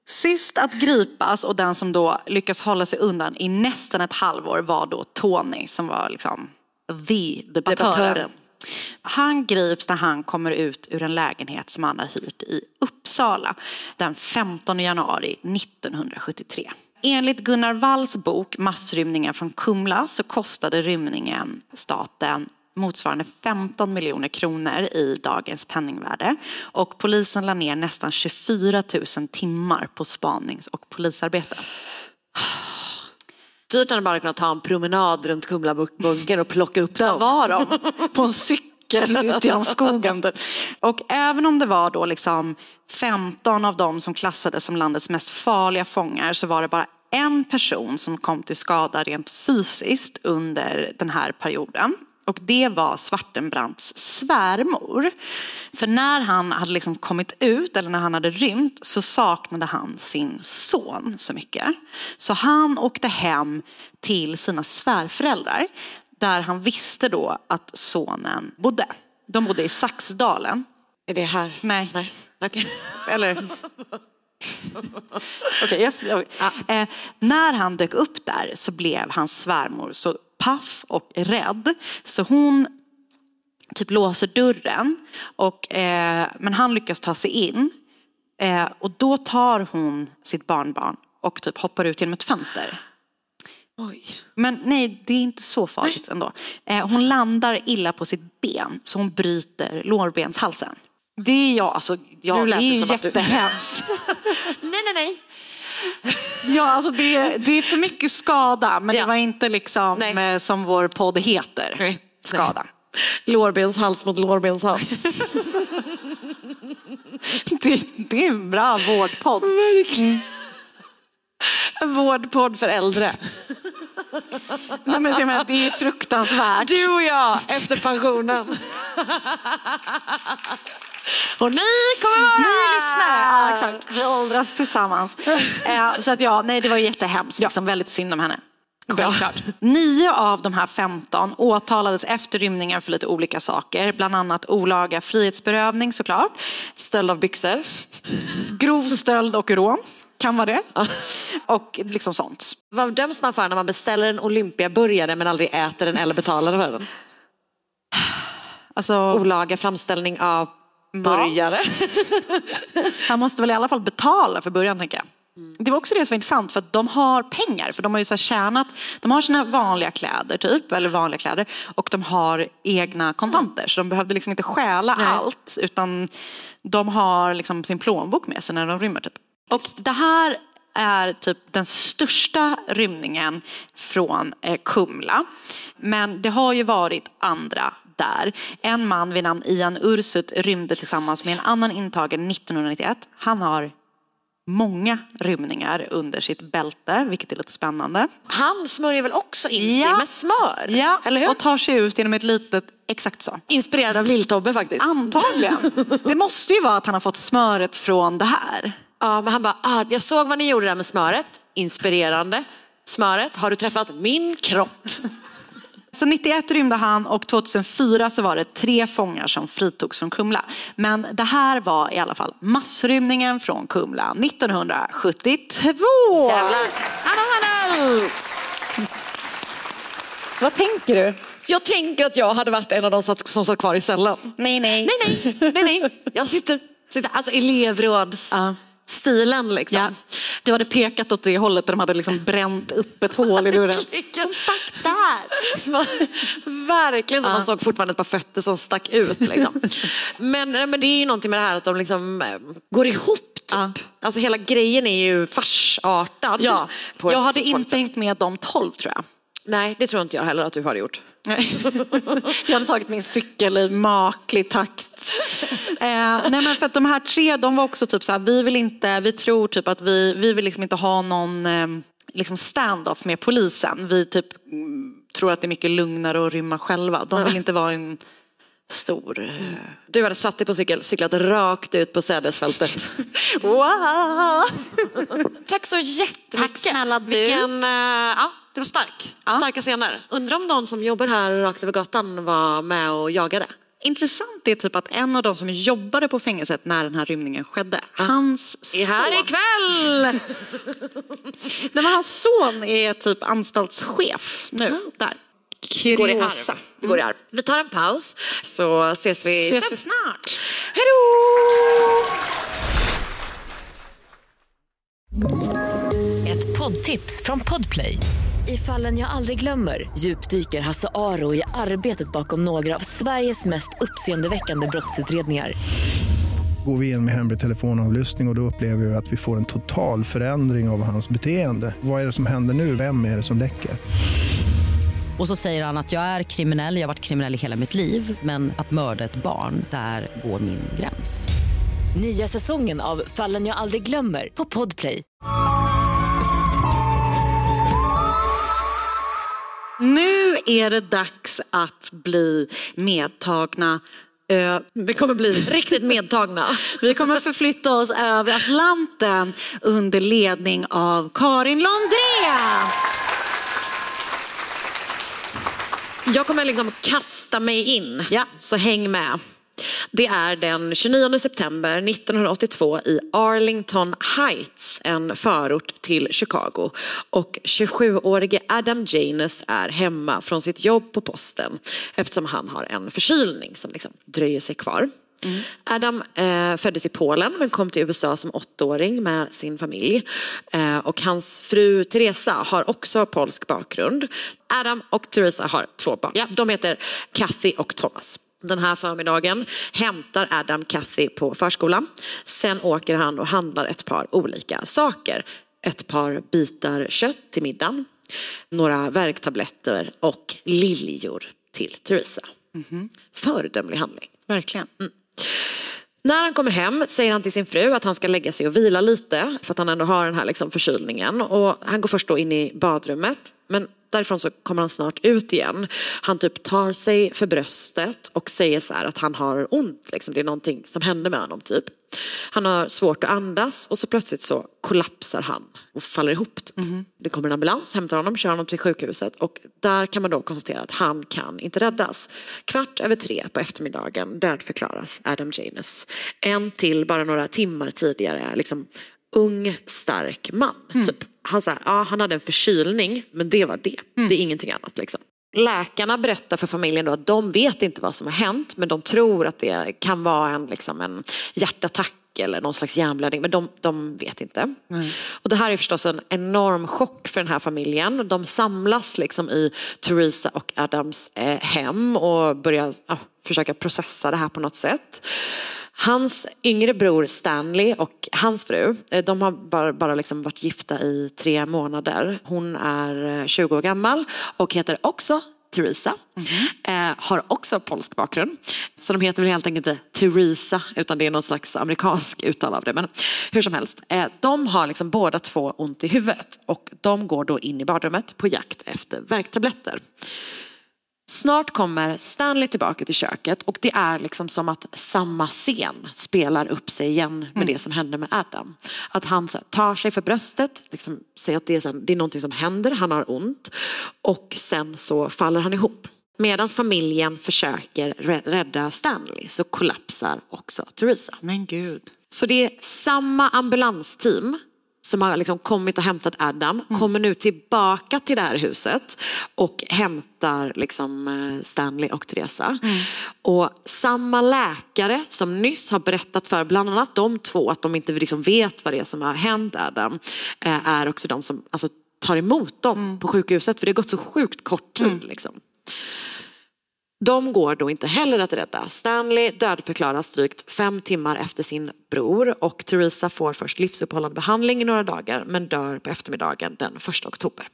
Speaker 5: Sist att gripas och den som då lyckas hålla sig undan i nästan ett halvår var då Tony som var liksom the debattören.
Speaker 7: Debattören.
Speaker 5: Han grips när han kommer ut ur en lägenhet som han har hyrt i Uppsala den 15 januari 1973. Enligt Gunnar Walls bok Massrymningar från Kumla så kostade rymningen staten motsvarande 15 miljoner kronor i dagens penningvärde. Och polisen la ner nästan 24 000 timmar på spanings och polisarbete. [sighs]
Speaker 7: Dyrt hade bara kunnat ta en promenad runt Kumlabunkern och plocka upp
Speaker 5: Där
Speaker 7: dem.
Speaker 5: var de, [laughs] på en cykel ut genom skogen. typ. Och även om det var då liksom 15 av dem som klassades som landets mest farliga fångar så var det bara en person som kom till skada rent fysiskt under den här perioden. Och det var Svartenbrandts svärmor. För när han hade liksom kommit ut, eller när han hade rymt, så saknade han sin son så mycket. Så han åkte hem till sina svärföräldrar, där han visste då att sonen bodde. De bodde i Saxdalen.
Speaker 7: Är det här?
Speaker 5: Nej.
Speaker 7: Nej. Okej. [laughs]
Speaker 5: Eller? Okej, yes. eh, när han dök upp där så blev hans svärmor så paff och rädd så hon typ låser dörren och, eh, men han lyckas ta sig in eh, och då tar hon sitt barnbarn och typ hoppar ut genom ett fönster.
Speaker 7: Oj.
Speaker 5: Men nej, det är inte så farligt ändå. Eh, hon landar illa på sitt ben så hon bryter lårbenshalsen. Det är jag, alltså, ja,
Speaker 7: Nu
Speaker 5: det är ju jättehemskt. [laughs]
Speaker 7: Nej, nej, nej.
Speaker 5: Ja, alltså det, det är för mycket skada, men det
Speaker 7: Ja.
Speaker 5: var inte liksom
Speaker 7: Nej.
Speaker 5: eh, som vår podd heter,
Speaker 7: Nej.
Speaker 5: skada.
Speaker 7: Lårbenshals mot lårbenshals. [laughs]
Speaker 5: Det, det är en bra vårdpodd.
Speaker 7: En vårdpodd för äldre.
Speaker 5: Nej, men, jag menar, det är fruktansvärt.
Speaker 7: Du och jag efter pensionen. Och ni kommer vara
Speaker 5: Ni lyssnare, ja, exakt. Vi åldras tillsammans. [laughs] Eh, så att ja, nej det var jättehemskt, liksom, väldigt synd om henne. Självklart. Nio av de här 15 åtalades efter rymningen för lite olika saker. Bland annat olaga frihetsberövning såklart.
Speaker 7: Stöld av byxor.
Speaker 5: Grov stöld och rån. Kan vara det. Och liksom sånt.
Speaker 7: Vad döms man för när man beställer en Olympiaburgare men aldrig äter den eller betalar för den?
Speaker 5: Alltså,
Speaker 7: Olaga framställning av burgare. [laughs]
Speaker 5: Han måste väl i alla fall betala för början tänker jag. Det var också det som var intressant för att de har pengar för de har ju så här tjänat, de har sina vanliga kläder typ, eller vanliga kläder och de har egna kontanter så de behövde liksom inte stjäla allt utan de har liksom sin plånbok med sig när de rymmer typ. Och det här är typ den största rymningen från eh, Kumla. Men det har ju varit andra där. En man vid namn Ian Ursut rymde tillsammans med en annan intagen 1991. Han har många rymningar under sitt bälte, vilket är lite spännande.
Speaker 7: Han smörjer väl också in sig
Speaker 5: Ja.
Speaker 7: med smör?
Speaker 5: Ja,
Speaker 7: Eller hur?
Speaker 5: och tar sig ut genom ett litet, exakt så.
Speaker 7: Inspirerad av Lill-Tobbe faktiskt.
Speaker 5: Antagligen. [laughs] Det måste ju vara att han har fått smöret från det här.
Speaker 7: Ja, men han bara, ah, jag såg vad ni gjorde där med smöret. Inspirerande. Smöret, har du träffat min kropp?
Speaker 5: Så 91 rymde han och 2004 så var det tre fångar som fritogs från Kumla. Men det här var i alla fall massrymningen från Kumla 1972.
Speaker 7: Jävlar. Hallå, hallå!
Speaker 5: Vad tänker du?
Speaker 7: Jag tänker att jag hade varit en av de som satt kvar i cellen.
Speaker 5: Nej, nej.
Speaker 7: Nej, nej, nej, nej. Jag sitter, sitter alltså elevrådsstilen liksom.
Speaker 5: Ja. Du hade pekat åt det hållet där de hade liksom bränt upp ett hål i [laughs] dörren.
Speaker 7: De stack där. Verkligen som man såg fortfarande ett par fötter som stack ut. Liksom. [laughs] Men, men det är ju någonting med det här att de liksom eh, går ihop. Typ. Alltså hela grejen är ju farsartad.
Speaker 5: Ja, jag hade inte hängt med de 12 tror jag.
Speaker 7: Nej, det tror inte jag heller att du har gjort. [laughs]
Speaker 5: Jag hade tagit min cykel i maklig takt. Eh, nej men för att de här tre, de var också typ så här, vi vill inte, vi tror typ att vi, vi vill liksom inte ha någon eh, liksom stand-off med polisen. Vi typ mm, tror att det är mycket lugnare att rymma själva. De vill inte vara en
Speaker 7: stor. Du hade satt dig på cykel, cyklat rakt ut på sädesfältet. [laughs]
Speaker 8: wow!
Speaker 7: Tack så jättemycket.
Speaker 8: Tack snälla du.
Speaker 7: Vilken, eh, ja, det var stark. Starka scener. Undrar om någon som jobbar här rakt över gatan var med och jagade.
Speaker 8: Intressant är typ att en av de som jobbade på fängelset när den här rymningen skedde, hans
Speaker 7: Är här
Speaker 8: son...
Speaker 7: ikväll! [laughs]
Speaker 8: Nej, men hans son är typ anstaltschef nu, där.
Speaker 7: Går i
Speaker 8: Kuriosa.
Speaker 7: arv. Det går i arv. Vi tar en paus så ses vi
Speaker 8: Ses
Speaker 7: sen.
Speaker 8: vi snart.
Speaker 7: Hej då!
Speaker 4: Ett poddtips från Podplay. I fallen jag aldrig glömmer djupdyker Hasse Aro i arbetet bakom några av Sveriges mest uppseendeväckande brottsutredningar.
Speaker 9: Går vi in med hemlig telefonavlyssning och, och då upplever vi att vi får en total förändring av hans beteende. Vad är det som händer nu? Vem är det som läcker?
Speaker 10: Och så säger han att jag är kriminell, jag har varit kriminell i hela mitt liv men att mörda ett barn, där går min gräns.
Speaker 4: Nya säsongen av Fallen jag aldrig glömmer på Podplay.
Speaker 8: Nu är det dags att bli medtagna.
Speaker 7: Vi kommer bli riktigt medtagna. [laughs]
Speaker 8: Vi kommer förflytta oss över Atlanten under ledning av Karin Londré.
Speaker 7: Jag kommer liksom kasta mig in, så häng med. Det är den 29 september 1982 i Arlington Heights, en förort till Chicago. Och 27-årige Adam Janus är hemma från sitt jobb på posten eftersom han har en förkylning som liksom dröjer sig kvar. Adam eh, föddes i Polen men kom till USA som åttaåring med sin familj. Eh, och hans fru Teresa har också polsk bakgrund. Adam och Teresa har två barn. De heter Kathy och Thomas. Den här förmiddagen hämtar Adam Kathy på förskolan. Sen åker han och handlar ett par olika saker. Ett par bitar kött till middagen, några värktabletter och liljor till Teresa. Föredömlig handling.
Speaker 8: Verkligen.
Speaker 7: När han kommer hem säger han till sin fru att han ska lägga sig och vila lite för att han ändå har den här liksom förkylningen. Och han går först då in i badrummet men därifrån så kommer han snart ut igen. Han typ tar sig för bröstet och säger så här att han har ont. Liksom. Det är någonting som händer med honom typ. Han har svårt att andas och så plötsligt så kollapsar han och faller ihop. Typ. Det kommer en ambulans, hämtar honom, kör honom till sjukhuset och där kan man då konstatera att han kan inte räddas. Kvart över tre på eftermiddagen dödförklaras Adam Janus. En till bara några timmar tidigare, liksom ung, stark man. Typ. Han, så här, ja, han hade en förkylning, men det var det. Det är ingenting annat. Liksom. Läkarna berättar för familjen då att de vet inte vad som har hänt men de tror att det kan vara en, liksom en hjärtattack eller någon slags hjärnblödning men de, de vet inte. Och det här är förstås en enorm chock för den här familjen. De samlas liksom i Theresa och Adams eh, hem och börjar ja, försöka processa det här på något sätt. Hans yngre bror Stanley och hans fru, eh, de har bara, bara liksom varit gifta i tre månader. Hon är eh, 20 år gammal och heter också Teresa. Eh, har också polsk bakgrund. Så de heter väl helt enkelt inte Teresa utan det är någon slags amerikansk uttal av det. Men hur som helst, eh, de har liksom båda två ont i huvudet och de går då in i badrummet på jakt efter värktabletter. Snart kommer Stanley tillbaka till köket och det är liksom som att samma scen spelar upp sig igen med det som hände med Adam. Att han här, tar sig för bröstet, liksom, säger att det är, så här, det är någonting som händer, han har ont och sen så faller han ihop. Medan familjen försöker rä- rädda Stanley så kollapsar också Teresa.
Speaker 8: Men gud.
Speaker 7: Så det är samma ambulansteam som har liksom kommit och hämtat Adam, kommer nu tillbaka till det här huset och hämtar liksom eh, Stanley och Teresa. Och samma läkare som nyss har berättat för bland annat de två att de inte liksom vet vad det är som har hänt Adam, eh, är också de som alltså, tar emot dem på sjukhuset för det har gått så sjukt kort tid. Liksom. De går då inte heller att rädda. Stanley dödförklaras drygt fem timmar efter sin bror och Theresa får först livsuppehållande behandling i några dagar men dör på eftermiddagen den 1 oktober.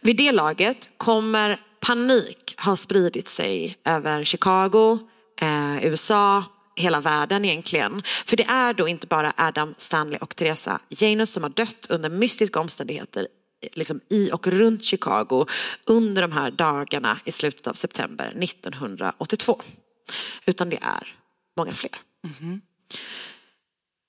Speaker 7: Vid det laget kommer panik ha spridit sig över Chicago, eh, USA, hela världen egentligen. För det är då inte bara Adam, Stanley och Teresa Janus som har dött under mystiska omständigheter liksom i och runt Chicago under de här dagarna i slutet av september 1982. Utan det är många fler. Mhm.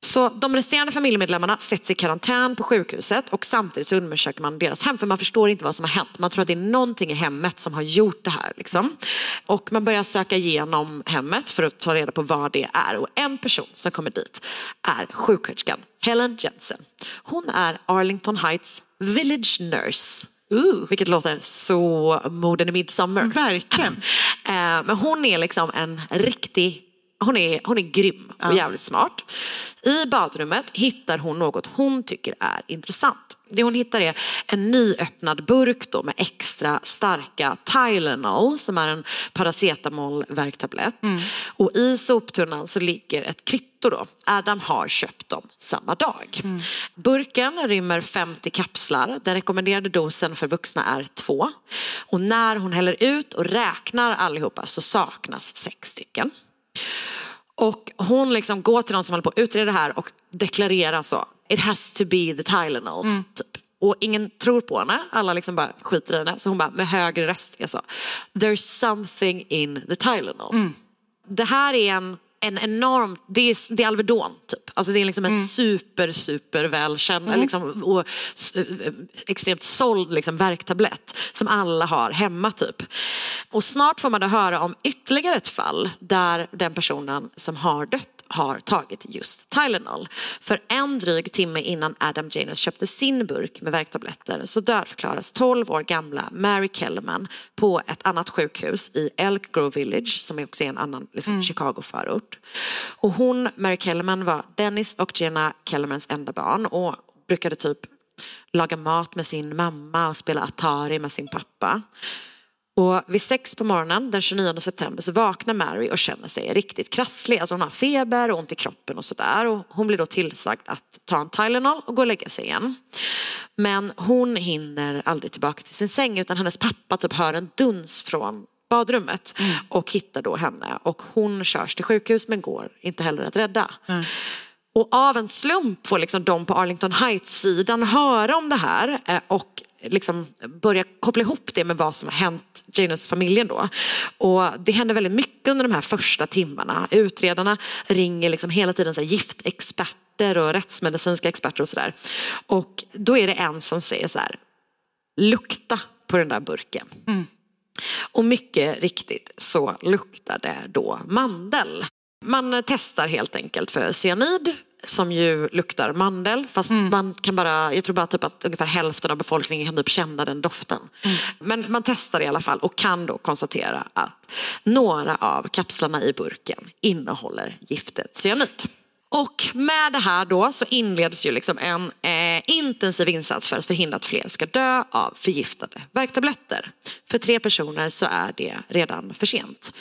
Speaker 7: Så de resterande familjemedlemmarna sätts i karantän på sjukhuset och samtidigt så undersöker man deras hem för man förstår inte vad som har hänt. Man tror att det är någonting i hemmet som har gjort det här. Liksom. Och man börjar söka igenom hemmet för att ta reda på vad det är. Och en person som kommer dit är sjuksköterskan Helen Jensen. Hon är Arlington Heights village nurse. Vilket låter så morden i midsommar.
Speaker 8: Verkligen. [laughs]
Speaker 7: Eh, Men hon är liksom en riktig hon är, hon är grym och jävligt smart. I badrummet hittar hon något hon tycker är intressant. Det hon hittar är en nyöppnad burk då med extra starka Tylenol som är en paracetamolvärktablett. Och i soptunnan så ligger ett kvitto då. Adam har köpt dem samma dag. Burken rymmer 50 kapslar. Den rekommenderade dosen för vuxna är två. Och när hon häller ut och räknar allihopa så saknas sex stycken. Och hon liksom går till de som håller på att utreda det här och deklarerar så. It has to be the Tylenol. Typ. Och ingen tror på henne. Alla liksom bara skiter i henne. Så hon bara med högre röst är så. There's something in the Tylenol. Det här är en, en enorm, det är, det är Alvedon typ. Alltså det är liksom en super super välkänd
Speaker 11: Mm.
Speaker 7: liksom, och eh, extremt såld liksom, värktablett som alla har hemma typ. Och snart får man då höra om ytterligare ett fall där den personen som har dött har tagit just Tylenol. För en dryg timme innan Adam Janus köpte sin burk med värktabletter så dödförklaras 12 år gamla Mary Kellerman på ett annat sjukhus i Elk Grove Village som också är en annan liksom, Chicago-förort. Och hon, Mary Kellerman, var Dennis och Jenna Kellermans enda barn och brukade typ laga mat med sin mamma och spela Atari med sin pappa. Och vid sex på morgonen den 29 september så vaknar Mary och känner sig riktigt krasslig. Alltså hon har feber och ont i kroppen och sådär. Och hon blir då tillsagd att ta en Tylenol och gå och lägga sig igen. Men hon hinner aldrig tillbaka till sin säng utan hennes pappa typ hör en duns från badrummet och hittar då henne. Och hon körs till sjukhus men går inte heller att rädda. Och av en slump får liksom de på Arlington Heights-sidan höra om det här eh, och liksom börja koppla ihop det med vad som har hänt Janus-familjen då. Och det händer väldigt mycket under de här första timmarna. Utredarna ringer liksom hela tiden så giftexperter och rättsmedicinska experter och sådär. Och då är det en som säger så här, lukta på den där burken. Och mycket riktigt så luktar det då mandel. Man testar helt enkelt för cyanid som ju luktar mandel fast man kan bara, jag tror bara typ att ungefär hälften av befolkningen kan typ känna den doften. Men man testar i alla fall och kan då konstatera att några av kapslarna i burken innehåller giftet cyanid. Och med det här då så inleds ju liksom en eh, intensiv insats för att förhindra att fler ska dö av förgiftade värktabletter. För tre personer så är det redan för sent.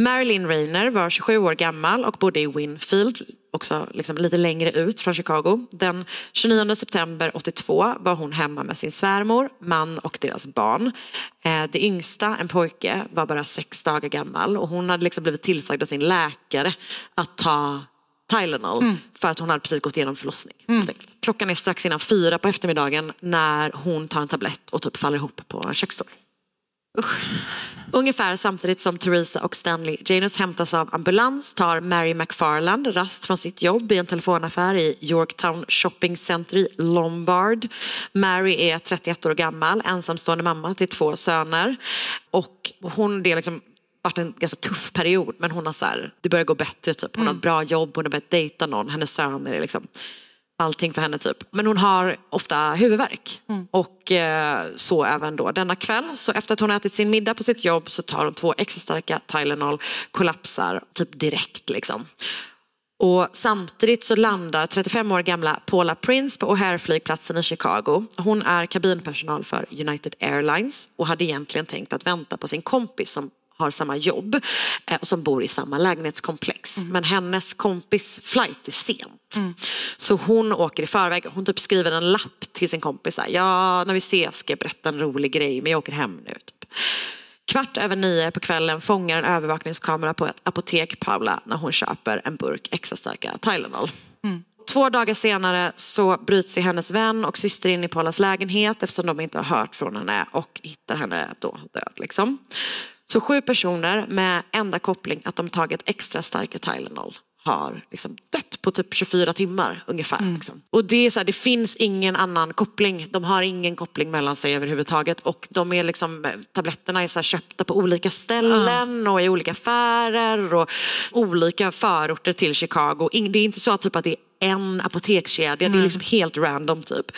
Speaker 7: Marilyn Rayner var 27 år gammal och bodde i Winfield, också liksom lite längre ut från Chicago. Den 29 september 82 var hon hemma med sin svärmor, man och deras barn. Eh, det yngsta, en pojke, var bara sex dagar gammal och hon hade liksom blivit tillsagd av sin läkare att ta Tylenol för att hon hade precis gått igenom förlossning. enkelt. Klockan är strax innan fyra på eftermiddagen när hon tar en tablett och typ faller ihop på en köksstol. Ungefär samtidigt som Theresa och Stanley Janus hämtas av ambulans tar Mary McFarland rast från sitt jobb i en telefonaffär i Yorktown Shopping Center i Lombard. Mary är 31 år gammal, ensamstående mamma till två söner. Och hon, det är liksom varit en ganska tuff period men hon har så här, det börjar gå bättre typ. Hon har ett bra jobb, hon har börjat dejta någon, hennes söner är liksom allting för henne typ. Men hon har ofta huvudvärk. Och eh, så även då denna kväll. Så efter att hon har ätit sin middag på sitt jobb så tar hon två extra starka Tylenol, kollapsar typ direkt liksom. Och samtidigt så landar 35 år gamla Paula Prince på O'Hare-flygplatsen i Chicago. Hon är kabinpersonal för United Airlines och hade egentligen tänkt att vänta på sin kompis som har samma jobb eh, och som bor i samma lägenhetskomplex. Men hennes kompis flight är sent. Så hon åker i förväg. Hon typ skriver en lapp till sin kompis. här, Ja, när vi ses ska jag berätta en rolig grej men jag åker hem nu. Typ. Kvart över nio på kvällen fångar en övervakningskamera på ett apotek Paula när hon köper en burk extra starka Tylenol. två dagar senare så bryts sig hennes vän och syster in i Paulas lägenhet eftersom de inte har hört från henne och hittar henne då död. Liksom. Så sju personer med enda koppling att de tagit extra starka Tylenol har liksom dött på typ 24 timmar ungefär. Liksom. Och det, är så här, det finns ingen annan koppling. De har ingen koppling mellan sig överhuvudtaget. Och de är liksom, tabletterna är så köpta på olika ställen och i olika affärer och olika förorter till Chicago. Det är inte så typ att det är en apotekskedja, det är liksom helt random typ.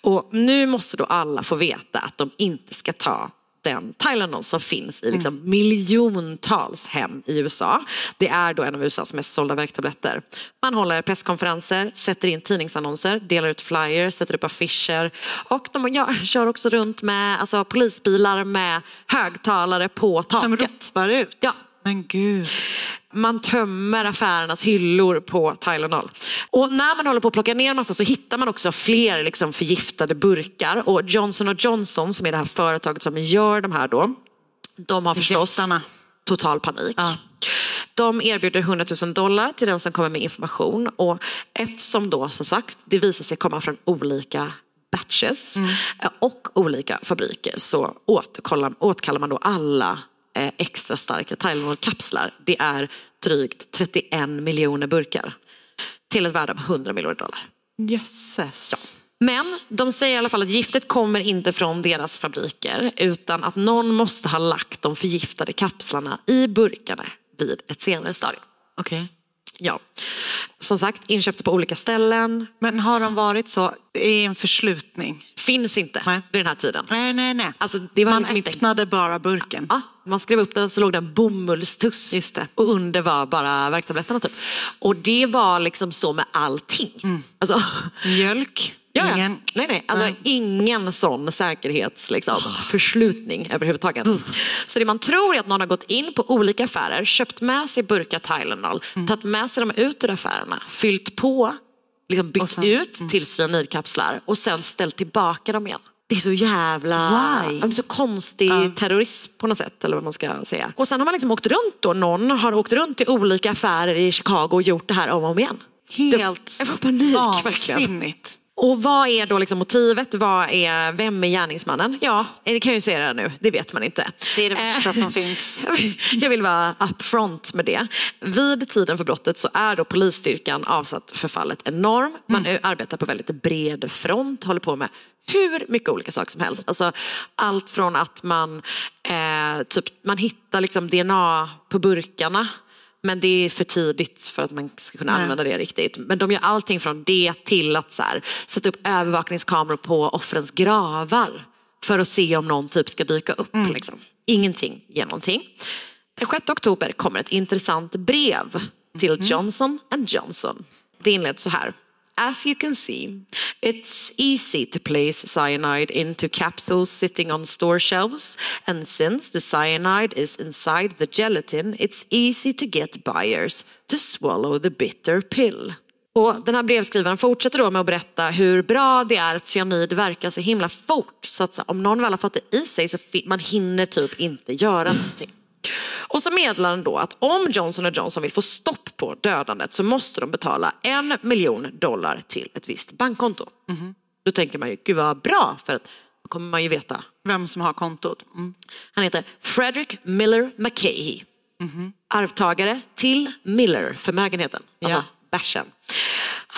Speaker 7: Och nu måste då alla få veta att de inte ska ta den Tylenol som finns i liksom miljontals hem i USA. Det är då en av USAs mest sålda värktabletter. Man håller presskonferenser, sätter in tidningsannonser, delar ut flyers, sätter upp affischer och de gör, kör också runt med alltså, polisbilar med högtalare på taket.
Speaker 8: Som ropar ut?
Speaker 7: Ja.
Speaker 8: Men gud.
Speaker 7: Man tömmer affärernas hyllor på Tylenol. Och när man håller på att plocka ner massa så hittar man också fler liksom förgiftade burkar. Och Johnson Johnson som är det här företaget som gör de här då. De har förstås total panik. De erbjuder 100 000 dollar till den som kommer med information. Och eftersom då som sagt det visar sig komma från olika batches eh, och olika fabriker så återkallar, man då alla extra starka Tylenol-kapslar. Det är drygt 31 miljoner burkar till ett värde av 100 miljoner dollar.
Speaker 8: Jösses.
Speaker 7: Men de säger i alla fall att giftet kommer inte från deras fabriker utan att någon måste ha lagt de förgiftade kapslarna i burkarna vid ett senare stadium.
Speaker 8: Okej.
Speaker 7: Ja. Som sagt, inköpta på olika ställen.
Speaker 8: Men har de varit så i en förslutning?
Speaker 7: Finns inte vid den här tiden.
Speaker 8: Nej, nej, nej.
Speaker 7: Alltså, det var
Speaker 8: Man
Speaker 7: liksom inte...
Speaker 8: öppnade bara burken.
Speaker 7: Ja, man skrev upp den så låg det en bomullstuss
Speaker 8: Just det.
Speaker 7: och under var bara värktabletterna typ. Och det var liksom så med allting. Alltså,
Speaker 8: Mjölk?
Speaker 7: Ja, ja.
Speaker 8: Ingen?
Speaker 7: Nej, nej. Alltså, ingen sån säkerhets, liksom, förslutning överhuvudtaget. Så det man tror är att någon har gått in på olika affärer, köpt med sig burkar Tylenol, tagit med sig dem ut ur affärerna, fyllt på, liksom byggt ut till cyanidkapslar och sen ställt tillbaka dem igen. Det är så jävla...
Speaker 8: Why?
Speaker 7: Så konstig terrorism på något sätt. Eller vad man ska säga. Och sen har man liksom åkt runt då. Någon har åkt runt till olika affärer i Chicago och gjort det här om och om igen.
Speaker 8: Helt
Speaker 7: Jag får panik verkligen. Och vad är då liksom motivet? Vad är, vem är gärningsmannen? Ja, det kan jag ju säga redan nu. Det vet man inte.
Speaker 8: Det är det värsta
Speaker 7: Eh,
Speaker 8: som [laughs] finns.
Speaker 7: jag vill- Jag vill vara upfront med det. Vid tiden för brottet så är då polisstyrkan avsatt för fallet enorm. Man
Speaker 8: Mm.
Speaker 7: arbetar på väldigt bred front, håller på med hur mycket olika saker som helst. Alltså, allt från att man, eh, typ, man hittar liksom DNA på burkarna men det är för tidigt för att man ska kunna
Speaker 8: Nej.
Speaker 7: använda det riktigt. Men de gör allting från det till att så här, sätta upp övervakningskameror på offrens gravar. För att se om någon typ ska dyka upp. Liksom. Ingenting ger någonting. Den 6 oktober kommer ett intressant brev till Johnson Johnson. Det inleds så här. As you can see, it's easy to place cyanide into capsules sitting on store shelves, and since the cyanide is inside the gelatin, it's easy to get buyers to swallow the bitter pill. Och den här brevskrivaren fortsätter då med att berätta hur bra det är att cyanid verkar så himla fort. Så att om någon väl har fått det i sig så man hinner typ inte göra någonting. Och så meddelar den då att om Johnson Johnson vill få stopp på dödandet så måste de betala en miljon dollar till ett visst bankkonto. Då tänker man ju, gud vad bra, för att då kommer man ju veta.
Speaker 8: Vem som har kontot. Mm.
Speaker 7: Han heter Frederick Miller McCahey. Arvtagare till Miller-förmögenheten, alltså
Speaker 8: Ja.
Speaker 7: bärsen.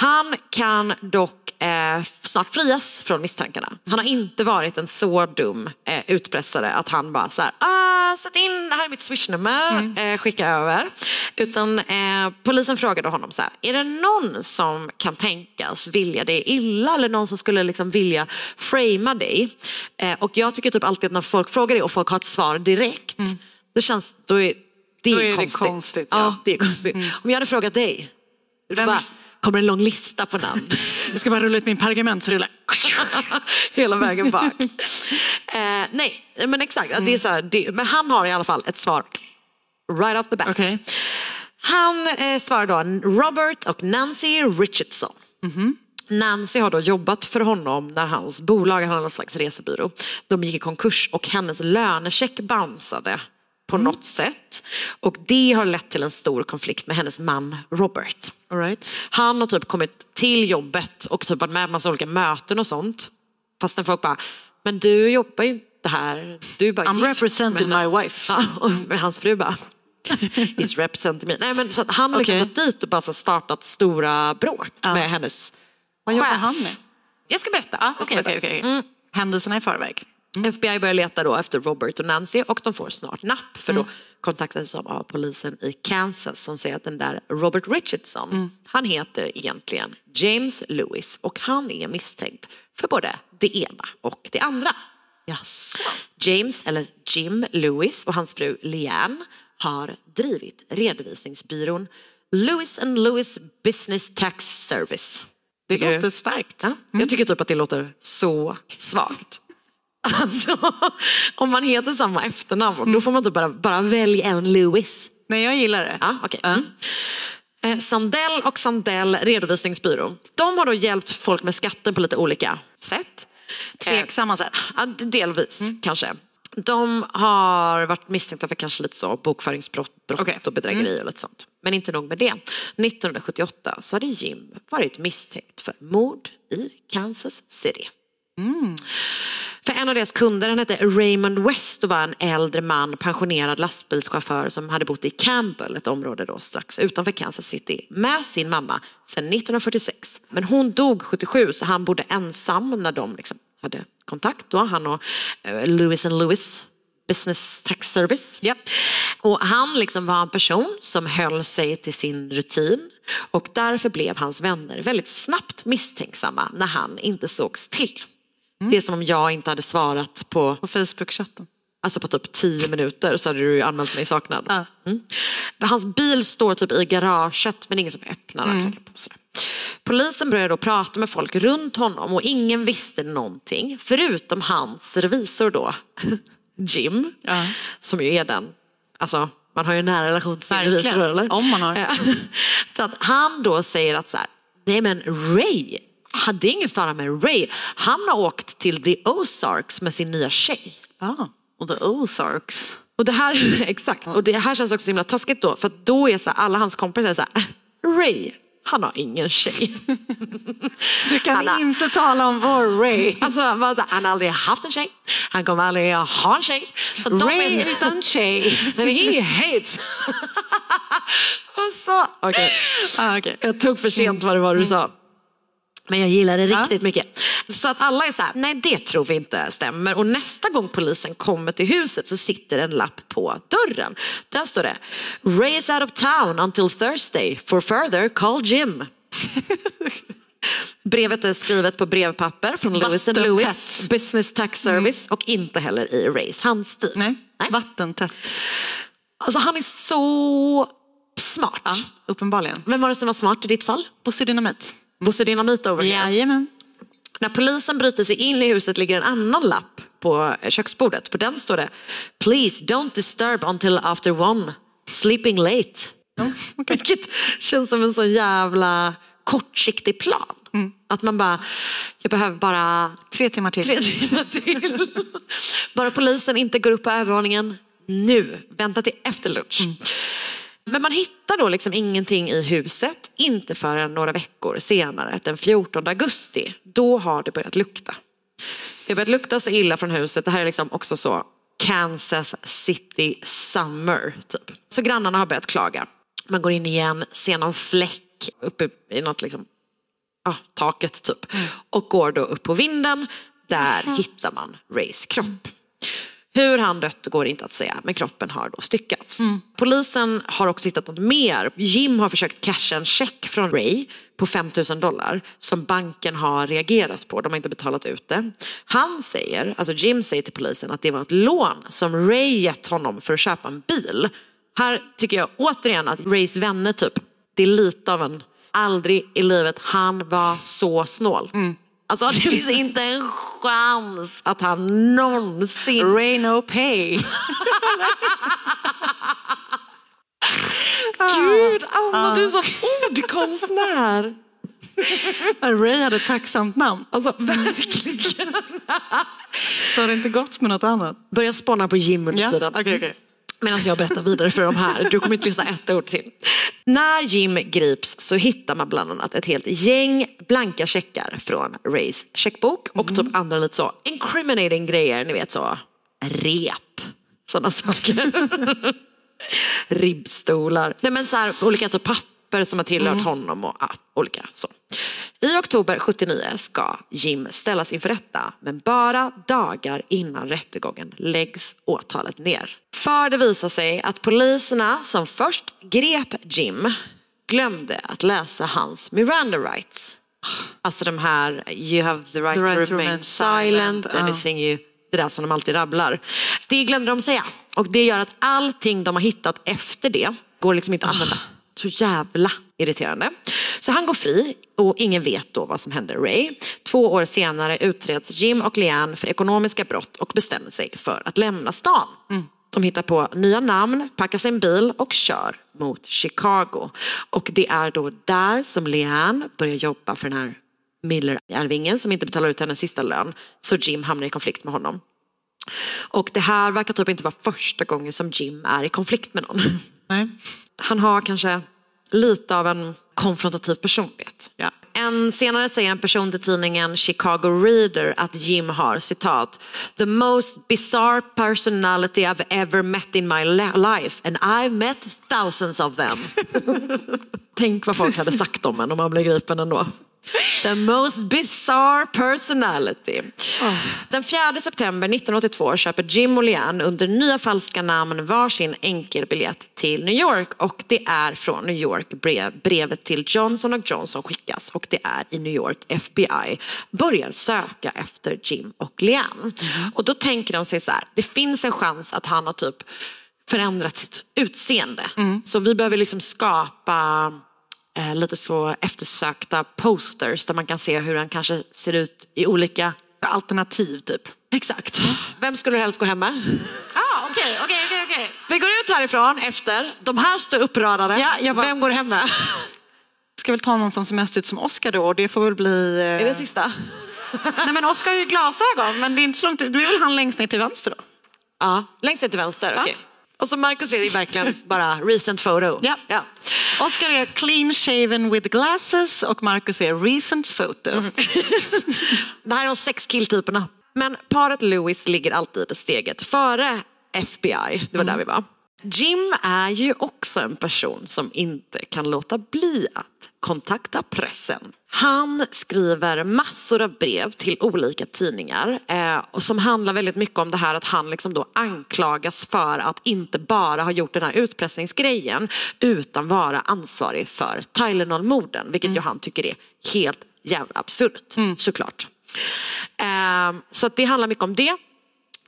Speaker 7: Han kan dock eh, snart frias från misstankarna. Han har inte varit en så dum eh, utpressare att han bara så här, ah, sätt in, här är mitt swishnummer, eh, skicka över. Utan eh, polisen frågade honom så här, är det någon som kan tänkas vilja dig illa eller någon som skulle liksom vilja framea dig? Eh, och jag tycker typ alltid att när folk frågar det och folk har ett svar direkt, då känns då är, det
Speaker 8: Då
Speaker 7: är
Speaker 8: är det
Speaker 7: konstigt.
Speaker 8: konstigt,
Speaker 7: ja.
Speaker 8: ja.
Speaker 7: det är konstigt. Om jag hade frågat dig,
Speaker 8: Vem-
Speaker 7: bara, kommer en lång lista på namn. [laughs]
Speaker 8: Jag ska bara rulla ut min pergament så rullar [laughs]
Speaker 7: Hela vägen bak. eh, nej, men exakt. att Det är så här, det, men han har i alla fall ett svar right off the bat.
Speaker 8: Okej.
Speaker 7: Han eh, svarar då Robert och Nancy Richardson. Nancy har då jobbat för honom när hans bolag, han har någon slags resebyrå, de gick i konkurs och hennes lönecheck bounceade på något sätt. Och det har lett till en stor konflikt med hennes man Robert. Han har typ kommit till jobbet och typ varit med på massa olika möten och sånt. Fastän folk bara, men du jobbar ju inte här. Du är bara
Speaker 8: I'm representing my wife. [laughs]
Speaker 7: Ja, och med hans fru bara, [laughs] he's representing me. Nej, men så han har liksom gått dit och bara startat stora bråk med hennes
Speaker 8: Vad jobbar
Speaker 7: chef.
Speaker 8: han med?
Speaker 7: Jag ska berätta.
Speaker 8: Ah,
Speaker 7: Jag ska
Speaker 8: okej,
Speaker 7: berätta.
Speaker 8: okej, okej.
Speaker 7: Mm.
Speaker 8: Händelserna i förväg.
Speaker 7: FBI börjar leta då efter Robert och Nancy och de får snart napp för då kontaktades de av polisen i Kansas som säger att den där Robert Richardson, han heter egentligen James Lewis och han är misstänkt för både det ena och det andra. James, eller Jim Lewis och hans fru Leanne har drivit redovisningsbyrån Lewis and Lewis Business Tax Service.
Speaker 8: Det låter starkt.
Speaker 7: Ja, Jag tycker typ att det låter så svagt. Alltså, om man heter samma efternamn, då får man typ bara, bara välja en Lewis.
Speaker 8: Nej, jag gillar det.
Speaker 7: Ja, okay. mm. eh, Sandell och Sandell redovisningsbyrå. De har då hjälpt folk med skatten på lite olika sätt.
Speaker 8: Tveksamma sätt?
Speaker 7: Ja, d- delvis kanske. De har varit misstänkta för kanske lite så bokföringsbrott brott och bedrägeri och lite sånt. Men inte nog med det. 1978 så hade Jim varit misstänkt för mord i Kansas City. För en av deras kunder, han hette Raymond West och var en äldre man, pensionerad lastbilschaufför som hade bott i Campbell, ett område då strax utanför Kansas City, med sin mamma sedan 1946. Men hon dog 77 så han bodde ensam när de liksom hade kontakt då, han och eh, Lewis and Lewis Business Tax Service. Och han liksom var en person som höll sig till sin rutin och därför blev hans vänner väldigt snabbt misstänksamma när han inte sågs till. Det är som om jag inte hade svarat på,
Speaker 8: på Facebook-chatten.
Speaker 7: Alltså på typ tio minuter så hade du ju anmält mig saknad. Mm. Men Hans bil står typ i garaget men ingen som öppnar.
Speaker 8: Mm.
Speaker 7: på. Polisen började då prata med folk runt honom och ingen visste någonting förutom hans revisor då, [laughs] Jim, som ju är den, alltså man har ju en nära relation till sin revisor eller?
Speaker 8: Om man har.
Speaker 7: Ja. [laughs] Så att han då säger att så här, nej men Ray, det är ingen fara med Ray. Han har åkt till the Ozarks med sin nya tjej.
Speaker 8: Ja, och the Ozarks.
Speaker 7: Och det här, [laughs] exakt, och det här känns också så himla taskigt då, för att då är så här, alla hans kompisar så här, Ray, han har ingen tjej. [laughs]
Speaker 8: Du kan
Speaker 7: har-
Speaker 8: inte tala om vår Ray. [laughs]
Speaker 7: Alltså, han här, har aldrig haft en tjej, han kommer aldrig ha en tjej. Så
Speaker 8: Ray
Speaker 7: är
Speaker 8: utan tjej.
Speaker 7: Men he hates. alltså, okej.
Speaker 8: Ah, okay.
Speaker 7: Jag tog för sent vad det var du sa. Men jag gillar det riktigt mycket. Så att alla är så här, nej det tror vi inte stämmer. Och nästa gång polisen kommer till huset så sitter en lapp på dörren. Där står det, Ray is out of town until Thursday. For further call Jim. [laughs] Brevet är skrivet på brevpapper från Lewis and. Lewis Business Tax Service och inte heller i Rays handstil.
Speaker 8: Nej, vattentätt.
Speaker 7: Alltså han är så smart.
Speaker 8: Ja, uppenbarligen.
Speaker 7: Vem var det som var smart i ditt fall?
Speaker 8: Bosse Dynamit.
Speaker 7: Bosse Dynamit over here.
Speaker 8: Jajamän.
Speaker 7: När polisen bryter sig in i huset ligger en annan lapp på köksbordet. På den står det Please don't disturb until after one. Sleeping late. [laughs] Vilket känns som en så jävla kortsiktig plan. Att man bara, jag behöver bara
Speaker 8: Tre timmar till.
Speaker 7: tre timmar till. bara polisen inte går upp på övervåningen nu. Vänta till efter lunch. Men man hittar då liksom ingenting i huset, inte förrän några veckor senare, den 14 augusti. Då har det börjat lukta. Det har börjat lukta så illa från huset. Det här är liksom också så Kansas City summer typ. Så grannarna har börjat klaga. Man går in igen, ser någon fläck uppe i något liksom, ja, taket typ. Och går då upp på vinden. Där hittar man Rays kropp. Hur han dött går inte att säga, men kroppen har då styckats. Polisen har också hittat något mer. Jim har försökt casha en check från Ray på 5 000 dollar som banken har reagerat på. De har inte betalat ut det. Han säger, alltså Jim säger till polisen att det var ett lån som Ray gett honom för att köpa en bil. Här tycker jag återigen att Rays vänner typ, det är lite av en aldrig i livet, han var så snål. Alltså det finns inte en chans att han någonsin...
Speaker 8: Ray no pay. [laughs]
Speaker 7: Gud, Anna du är sån ordkonstnär. [laughs]
Speaker 8: Ray hade ett tacksamt namn.
Speaker 7: Alltså verkligen.
Speaker 8: Det har inte gått med något annat.
Speaker 7: Börja spåna på Jim under
Speaker 8: Ja,
Speaker 7: tiden.
Speaker 8: okej, okej.
Speaker 7: Medan jag berättar vidare för de här. Du kommer inte lyssna ett ord till. När Jim grips så hittar man bland annat ett helt gäng blanka checkar från Rays checkbok och typ andra lite så incriminating grejer, ni vet så rep, sådana saker. [laughs] Ribbstolar, nej men så här, olika typ papper som har tillhört honom och ja, olika så. I oktober 79 ska Jim ställas inför rätta men bara dagar innan rättegången läggs åtalet ner. För det visar sig att poliserna som först grep Jim glömde att läsa hans Miranda rights. Alltså de här you have the right,
Speaker 8: The right
Speaker 7: to
Speaker 8: to
Speaker 7: remain
Speaker 8: remain
Speaker 7: silent,
Speaker 8: silent,
Speaker 7: anything you det där som de alltid rabblar. Det glömde de säga. Och det gör att allting de har hittat efter det går liksom inte att använda. Så jävla irriterande. Så han går fri och ingen vet då vad som hände Ray. Två år senare utreds Jim och Leanne för ekonomiska brott och bestämmer sig för att lämna stan. De hittar på nya namn, packar sin bil och kör mot Chicago. Och det är då där som Leanne börjar jobba för den här Miller-arvingen som inte betalar ut hennes sista lön. Så Jim hamnar i konflikt med honom. Och det här verkar typ inte vara första gången som Jim är i konflikt med någon.
Speaker 8: Nej.
Speaker 7: Han har kanske lite av en konfrontativ personlighet. En senare säger en person till tidningen Chicago Reader att Jim har citat The most bizarre personality I've ever met in my life and I've met thousands of them. [laughs] Tänk vad folk hade sagt om en om man blev gripen ändå. The most bizarre personality. Den 4 september 1982 köper Jim och Leanne under nya falska namn varsin enkelbiljett till New York och det är från New York brev, brevet till Johnson Johnson skickas och det är i New York FBI börjar söka efter Jim och Leanne. Och då tänker de sig så här, det finns en chans att han har typ förändrat sitt utseende. Så vi behöver liksom skapa eh, lite så eftersökta posters där man kan se hur han kanske ser ut i olika
Speaker 8: Alternativ typ.
Speaker 7: Exakt. Vem skulle du helst gå hem med?
Speaker 8: Ah, okej, okej, okej, okej.
Speaker 7: Vi går ut härifrån efter, de här står uppradade.
Speaker 8: Ja, bara-
Speaker 7: Vem går hem med?
Speaker 8: Ska väl ta någon som ser mest ut som Oscar då det får väl bli... eh,
Speaker 7: Är det sista?
Speaker 8: Nej men Oscar har ju glasögon men det är inte så långt, du är väl han längst ner till vänster då?
Speaker 7: Ja, längst ner till vänster. okej. Så Marcus är verkligen bara recent photo.
Speaker 8: Ja.
Speaker 7: Ja.
Speaker 8: Oscar är clean shaven with glasses och Marcus är recent photo. [laughs]
Speaker 7: Det här är de sex killtyperna. Men paret Lewis ligger alltid steget före FBI. Det var där vi var. Jim är ju också en person som inte kan låta bli att kontakta pressen. Han skriver massor av brev till olika tidningar eh, och som handlar väldigt mycket om det här att han liksom då anklagas för att inte bara ha gjort den här utpressningsgrejen utan vara ansvarig för Tylenol-morden, vilket ju han tycker är helt jävla absurt såklart. Eh, så att det handlar mycket om det.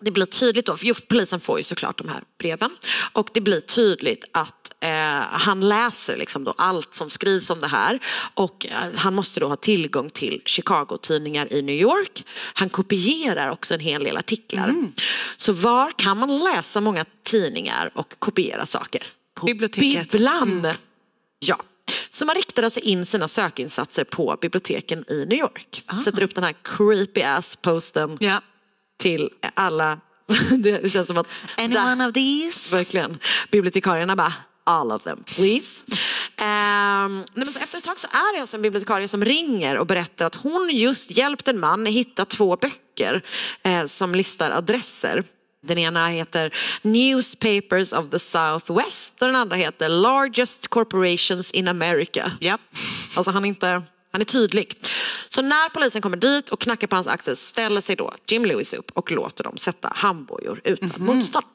Speaker 7: Det blir tydligt då, för polisen får ju såklart de här breven. Och det blir tydligt att eh, han läser liksom då allt som skrivs om det här. Och eh, han måste då ha tillgång till Chicago-tidningar i New York. Han kopierar också en hel del artiklar. Så var kan man läsa många tidningar och kopiera saker? På
Speaker 8: Biblioteket.
Speaker 7: Bibblan. Ja. Så man riktar alltså in sina sökinsatser på biblioteken i New York. Sätter upp den här creepy ass posten
Speaker 8: Ja.
Speaker 7: Till alla. [laughs] Det känns som att...
Speaker 8: Any
Speaker 7: där-
Speaker 8: one of these?
Speaker 7: Verkligen. Bibliotekarierna bara, all of them please. Ehm, nej men så efter ett tag så är det alltså en bibliotekarie som ringer och berättar att hon just hjälpt en man hitta två böcker eh, som listar adresser. Den ena heter Newspapers of the Southwest och den andra heter Largest Corporations in America.
Speaker 8: Ja.
Speaker 7: Alltså han är inte, han är tydlig. Så när polisen kommer dit och knackar på hans axel ställer sig då Jim Lewis upp och låter dem sätta handbojor utan motstånd.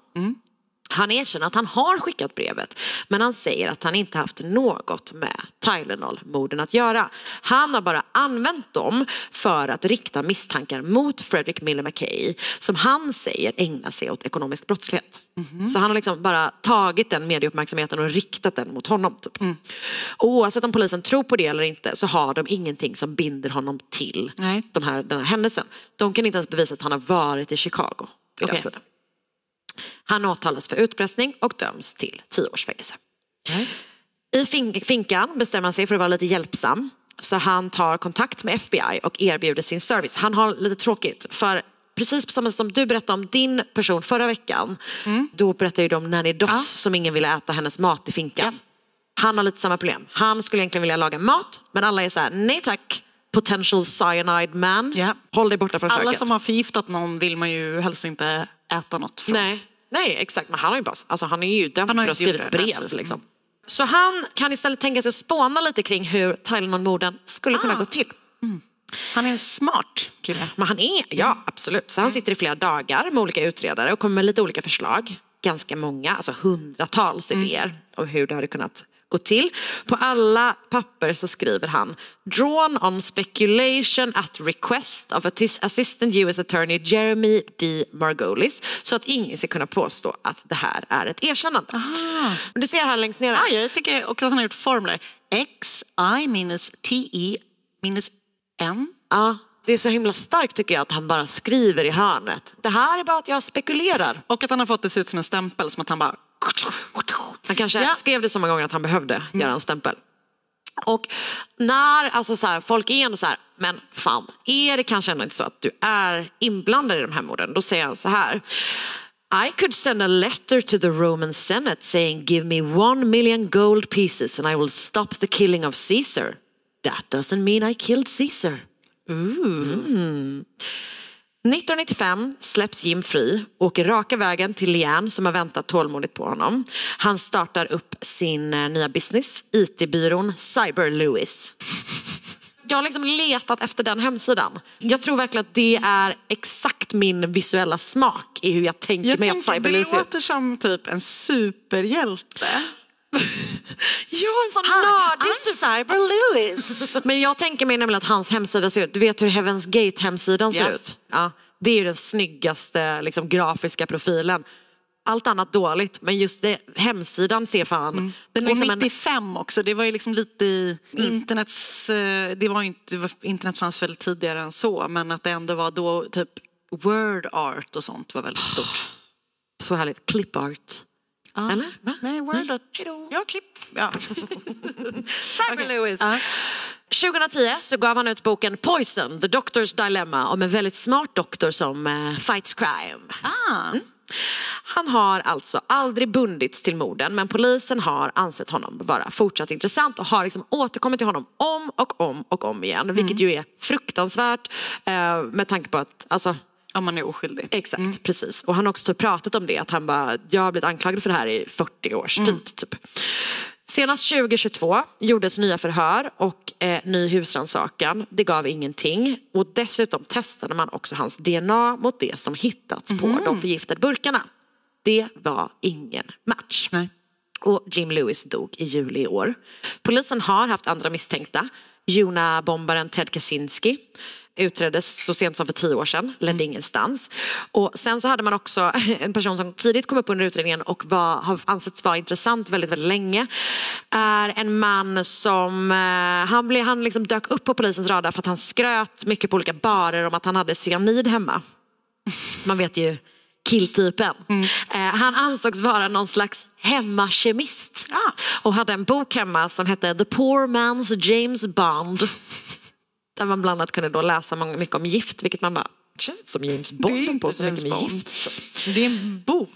Speaker 7: Han erkänner att han har skickat brevet men han säger att han inte haft något med Tylenol-morden att göra. Han har bara använt dem för att rikta misstankar mot Frederick Miller McKay som han säger ägnar sig åt ekonomisk brottslighet. Så han har liksom bara tagit den medieuppmärksamheten och riktat den mot honom. Typ. Och oavsett om polisen tror på det eller inte så har de ingenting som binder honom till de här, den här händelsen. De kan inte ens bevisa att han har varit i Chicago vid den
Speaker 8: Okej.
Speaker 7: tiden. Han åtalas för utpressning och döms till tio års fängelse. I fin- finkan bestämmer han sig för att vara lite hjälpsam. Så han tar kontakt med FBI och erbjuder sin service. Han har lite tråkigt för precis på samma sätt som du berättade om din person förra veckan. Då berättade ju de om Nanny Doss som ingen ville äta hennes mat i finkan. Han har lite samma problem. Han skulle egentligen vilja laga mat men alla är så här, nej tack. Potential cyanide man. Håll dig borta från
Speaker 8: Alla
Speaker 7: köket.
Speaker 8: som har förgiftat någon vill man ju helst inte äta något från.
Speaker 7: Nej, nej exakt. Men han, har ju bara, alltså, han är ju dömd för att ha skrivit
Speaker 8: det, nej,
Speaker 7: brev.
Speaker 8: precis.
Speaker 7: Liksom. Så han kan istället tänka sig att spåna lite kring hur Tylenol-morden skulle kunna
Speaker 8: Ah.
Speaker 7: gå till.
Speaker 8: Han är en smart kille.
Speaker 7: Men han är, ja absolut. Så han sitter i flera dagar med olika utredare och kommer med lite olika förslag. Ganska många, alltså hundratals idéer om hur det hade kunnat gå till. På alla papper så skriver han Drawn on speculation at request of Assis- Assistant US Attorney Jeremy D. Margolis. Så att ingen ska kunna påstå att det här är ett erkännande. Men Du ser här längst ner.
Speaker 8: Ja, jag tycker också att han har gjort formler. X, I minus T, E minus N.
Speaker 7: Ja, det är så himla starkt tycker jag att han bara skriver i hörnet. Det här är bara att jag spekulerar.
Speaker 8: Och att han har fått det se ut som en stämpel, som att han bara...
Speaker 7: Han kanske skrev det så många gånger att han behövde
Speaker 8: Mm.
Speaker 7: göra en stämpel. Och när alltså så här, folk är ändå så här, men fan, är det kanske ändå inte så att du är inblandad i de här morden? Då säger han så här. I could send a letter to the Roman Senate saying give me one million gold pieces and I will stop the killing of Caesar. That doesn't mean I killed Caesar. Mm. 1995 släpps Jim fri, åker raka vägen till Leanne som har väntat tålmodigt på honom. Han startar upp sin eh, nya business, IT-byrån Cyber Lewis. Jag har liksom letat efter den hemsidan. Jag tror verkligen att det är exakt min visuella smak i hur jag tänker
Speaker 8: Jag
Speaker 7: mig att Cyber
Speaker 8: det
Speaker 7: Lewis ser ut.
Speaker 8: låter som typ en superhjälte.
Speaker 7: Ja, en sån nördig
Speaker 8: I'm Cyber Lewis. [laughs]
Speaker 7: Men jag tänker mig nämligen att hans hemsida ser ut, du vet hur Heaven's Gate hemsidan ser
Speaker 8: Ja.
Speaker 7: ut? Ja, det är ju den snyggaste liksom, grafiska profilen. Allt annat dåligt, men just det, hemsidan ser fan... Den är
Speaker 8: Och
Speaker 7: liksom en-
Speaker 8: 95 också, det var ju liksom lite i internets... eh, Det var inte, internet fanns väl tidigare än så, men att det ändå var då typ word art och sånt var väldigt stort.
Speaker 7: Så härligt. Clip art.
Speaker 8: Ja.
Speaker 7: Eller? Va?
Speaker 8: Nej, word art. Ja, klipp. Ja. [laughs]
Speaker 7: Cyber Lewis. 2010 så gav han ut boken Poison, The Doctor's Dilemma om en väldigt smart doktor som eh, fights crime. Mm. Han har alltså aldrig bundits till morden men polisen har ansett honom vara fortsatt intressant och har liksom återkommit till honom om och om och om igen. Vilket ju är fruktansvärt eh, med tanke på att alltså,
Speaker 8: Om man är oskyldig.
Speaker 7: Exakt, precis. Och han har också typ pratat om det, att han bara, jag har blivit anklagad för det här i 40 års tid. Typ. Senast 2022 gjordes nya förhör och eh, ny husrannsakan. Det gav ingenting. Och dessutom testade man också hans DNA mot det som hittats på de förgiftade burkarna. Det var ingen match. Och Jim Lewis dog i juli i år. Polisen har haft andra misstänkta. Juna-bombaren Ted Kaczynski utreddes så sent som för tio år sedan, ledde ingenstans. Och sen så hade man också [laughs] en person som tidigt kom upp under utredningen och var, har ansetts vara intressant väldigt, väldigt länge. Är en man som, eh, han, blev, han liksom dök upp på polisens radar för att han skröt mycket på olika barer om att han hade cyanid hemma. [laughs] Man vet ju killtypen. Eh, han ansågs vara någon slags hemmakemist. Och hade en bok hemma som hette The Poor Man's James Bond. [laughs] Där man bland annat kunde då läsa mycket om gift, vilket man bara, det känns inte som James Bond
Speaker 8: Det är
Speaker 7: på så mycket med
Speaker 8: James Bond.
Speaker 7: gift.
Speaker 8: Det är en bov.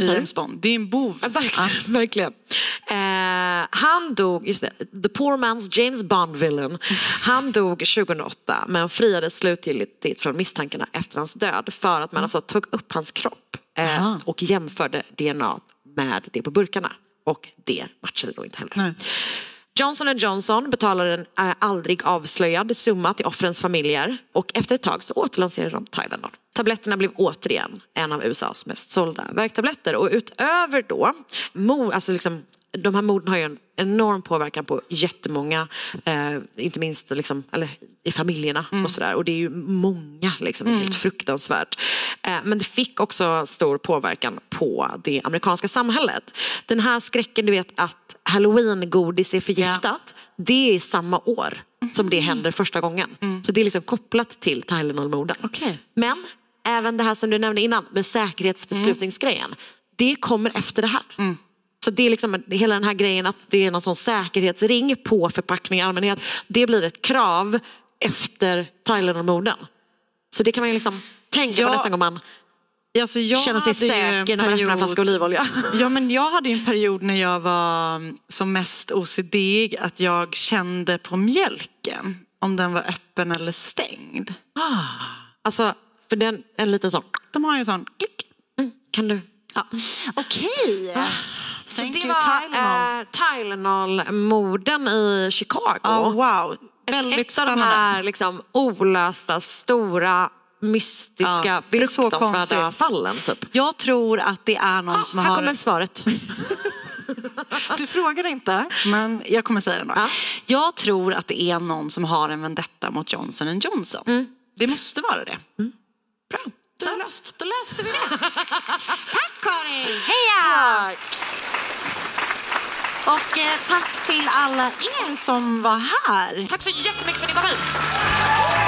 Speaker 8: James Bond. Det är en bov.
Speaker 7: Ja, verkligen. [laughs] verkligen. Eh, han dog, just det, the poor man's James Bond villain. Han dog 2008 men friades slutgiltigt från misstankarna efter hans död för att man alltså tog upp hans kropp eh, och jämförde DNA med det på burkarna. Och det matchade då inte heller. Johnson Johnson betalade en eh, aldrig avslöjad summa till offrens familjer och efter ett tag så återlanserade de Tylenol. Tabletterna blev återigen en av USAs mest sålda värktabletter och utöver då, mor, alltså liksom, de här morden har ju en enorm påverkan på jättemånga, eh, inte minst liksom, eller, i familjerna och sådär. Och det är ju många, liksom, är helt fruktansvärt. Eh, men det fick också stor påverkan på det amerikanska samhället. Den här skräcken, du vet att halloween-godis är förgiftat, det är samma år som det händer första gången. Så det är liksom kopplat till Tylenol-morden. Men även det här som du nämnde innan med säkerhetsbeslutningsgrejen, det kommer efter det här. Så det är liksom hela den här grejen att det är någon sån säkerhetsring på förpackningar i allmänhet. Det blir ett krav efter Tylenol-morden. Så det kan man ju liksom tänker
Speaker 5: Ja.
Speaker 7: på nästa gång man
Speaker 5: Alltså jag
Speaker 7: känner sig säker när man öppnar en flaska olivolja. [laughs]
Speaker 5: Ja, men jag hade en period när jag var mm, som mest OCD att jag kände på mjölken om den var öppen eller stängd.
Speaker 7: Alltså, för den en liten sån.
Speaker 5: De har ju en sån klick.
Speaker 7: Kan du?
Speaker 5: Ja. Okej.
Speaker 7: Så det
Speaker 5: you,
Speaker 7: var
Speaker 5: Tylenol.
Speaker 7: eh, Tylenol-morden i Chicago.
Speaker 5: Ja, wow.
Speaker 7: Ett,
Speaker 5: Väldigt
Speaker 7: ett av de
Speaker 5: spännande.
Speaker 7: här liksom, olösta, stora, mystiska,
Speaker 5: Ja,
Speaker 7: fruktansvärda fallen. Typ.
Speaker 5: Jag tror att det är någon som
Speaker 7: här
Speaker 5: har...
Speaker 7: kommer svaret. [laughs]
Speaker 5: Du frågade inte, men jag kommer säga det ändå. Jag tror att det är någon som har en vendetta mot Johnson Johnson.
Speaker 7: Mm.
Speaker 5: Det måste vara det.
Speaker 7: Bra,
Speaker 5: så löst. Då löste vi det. [laughs] tack Karin! Heja! Och eh, tack till alla er som var här.
Speaker 7: Tack så jättemycket för att ni kom hit.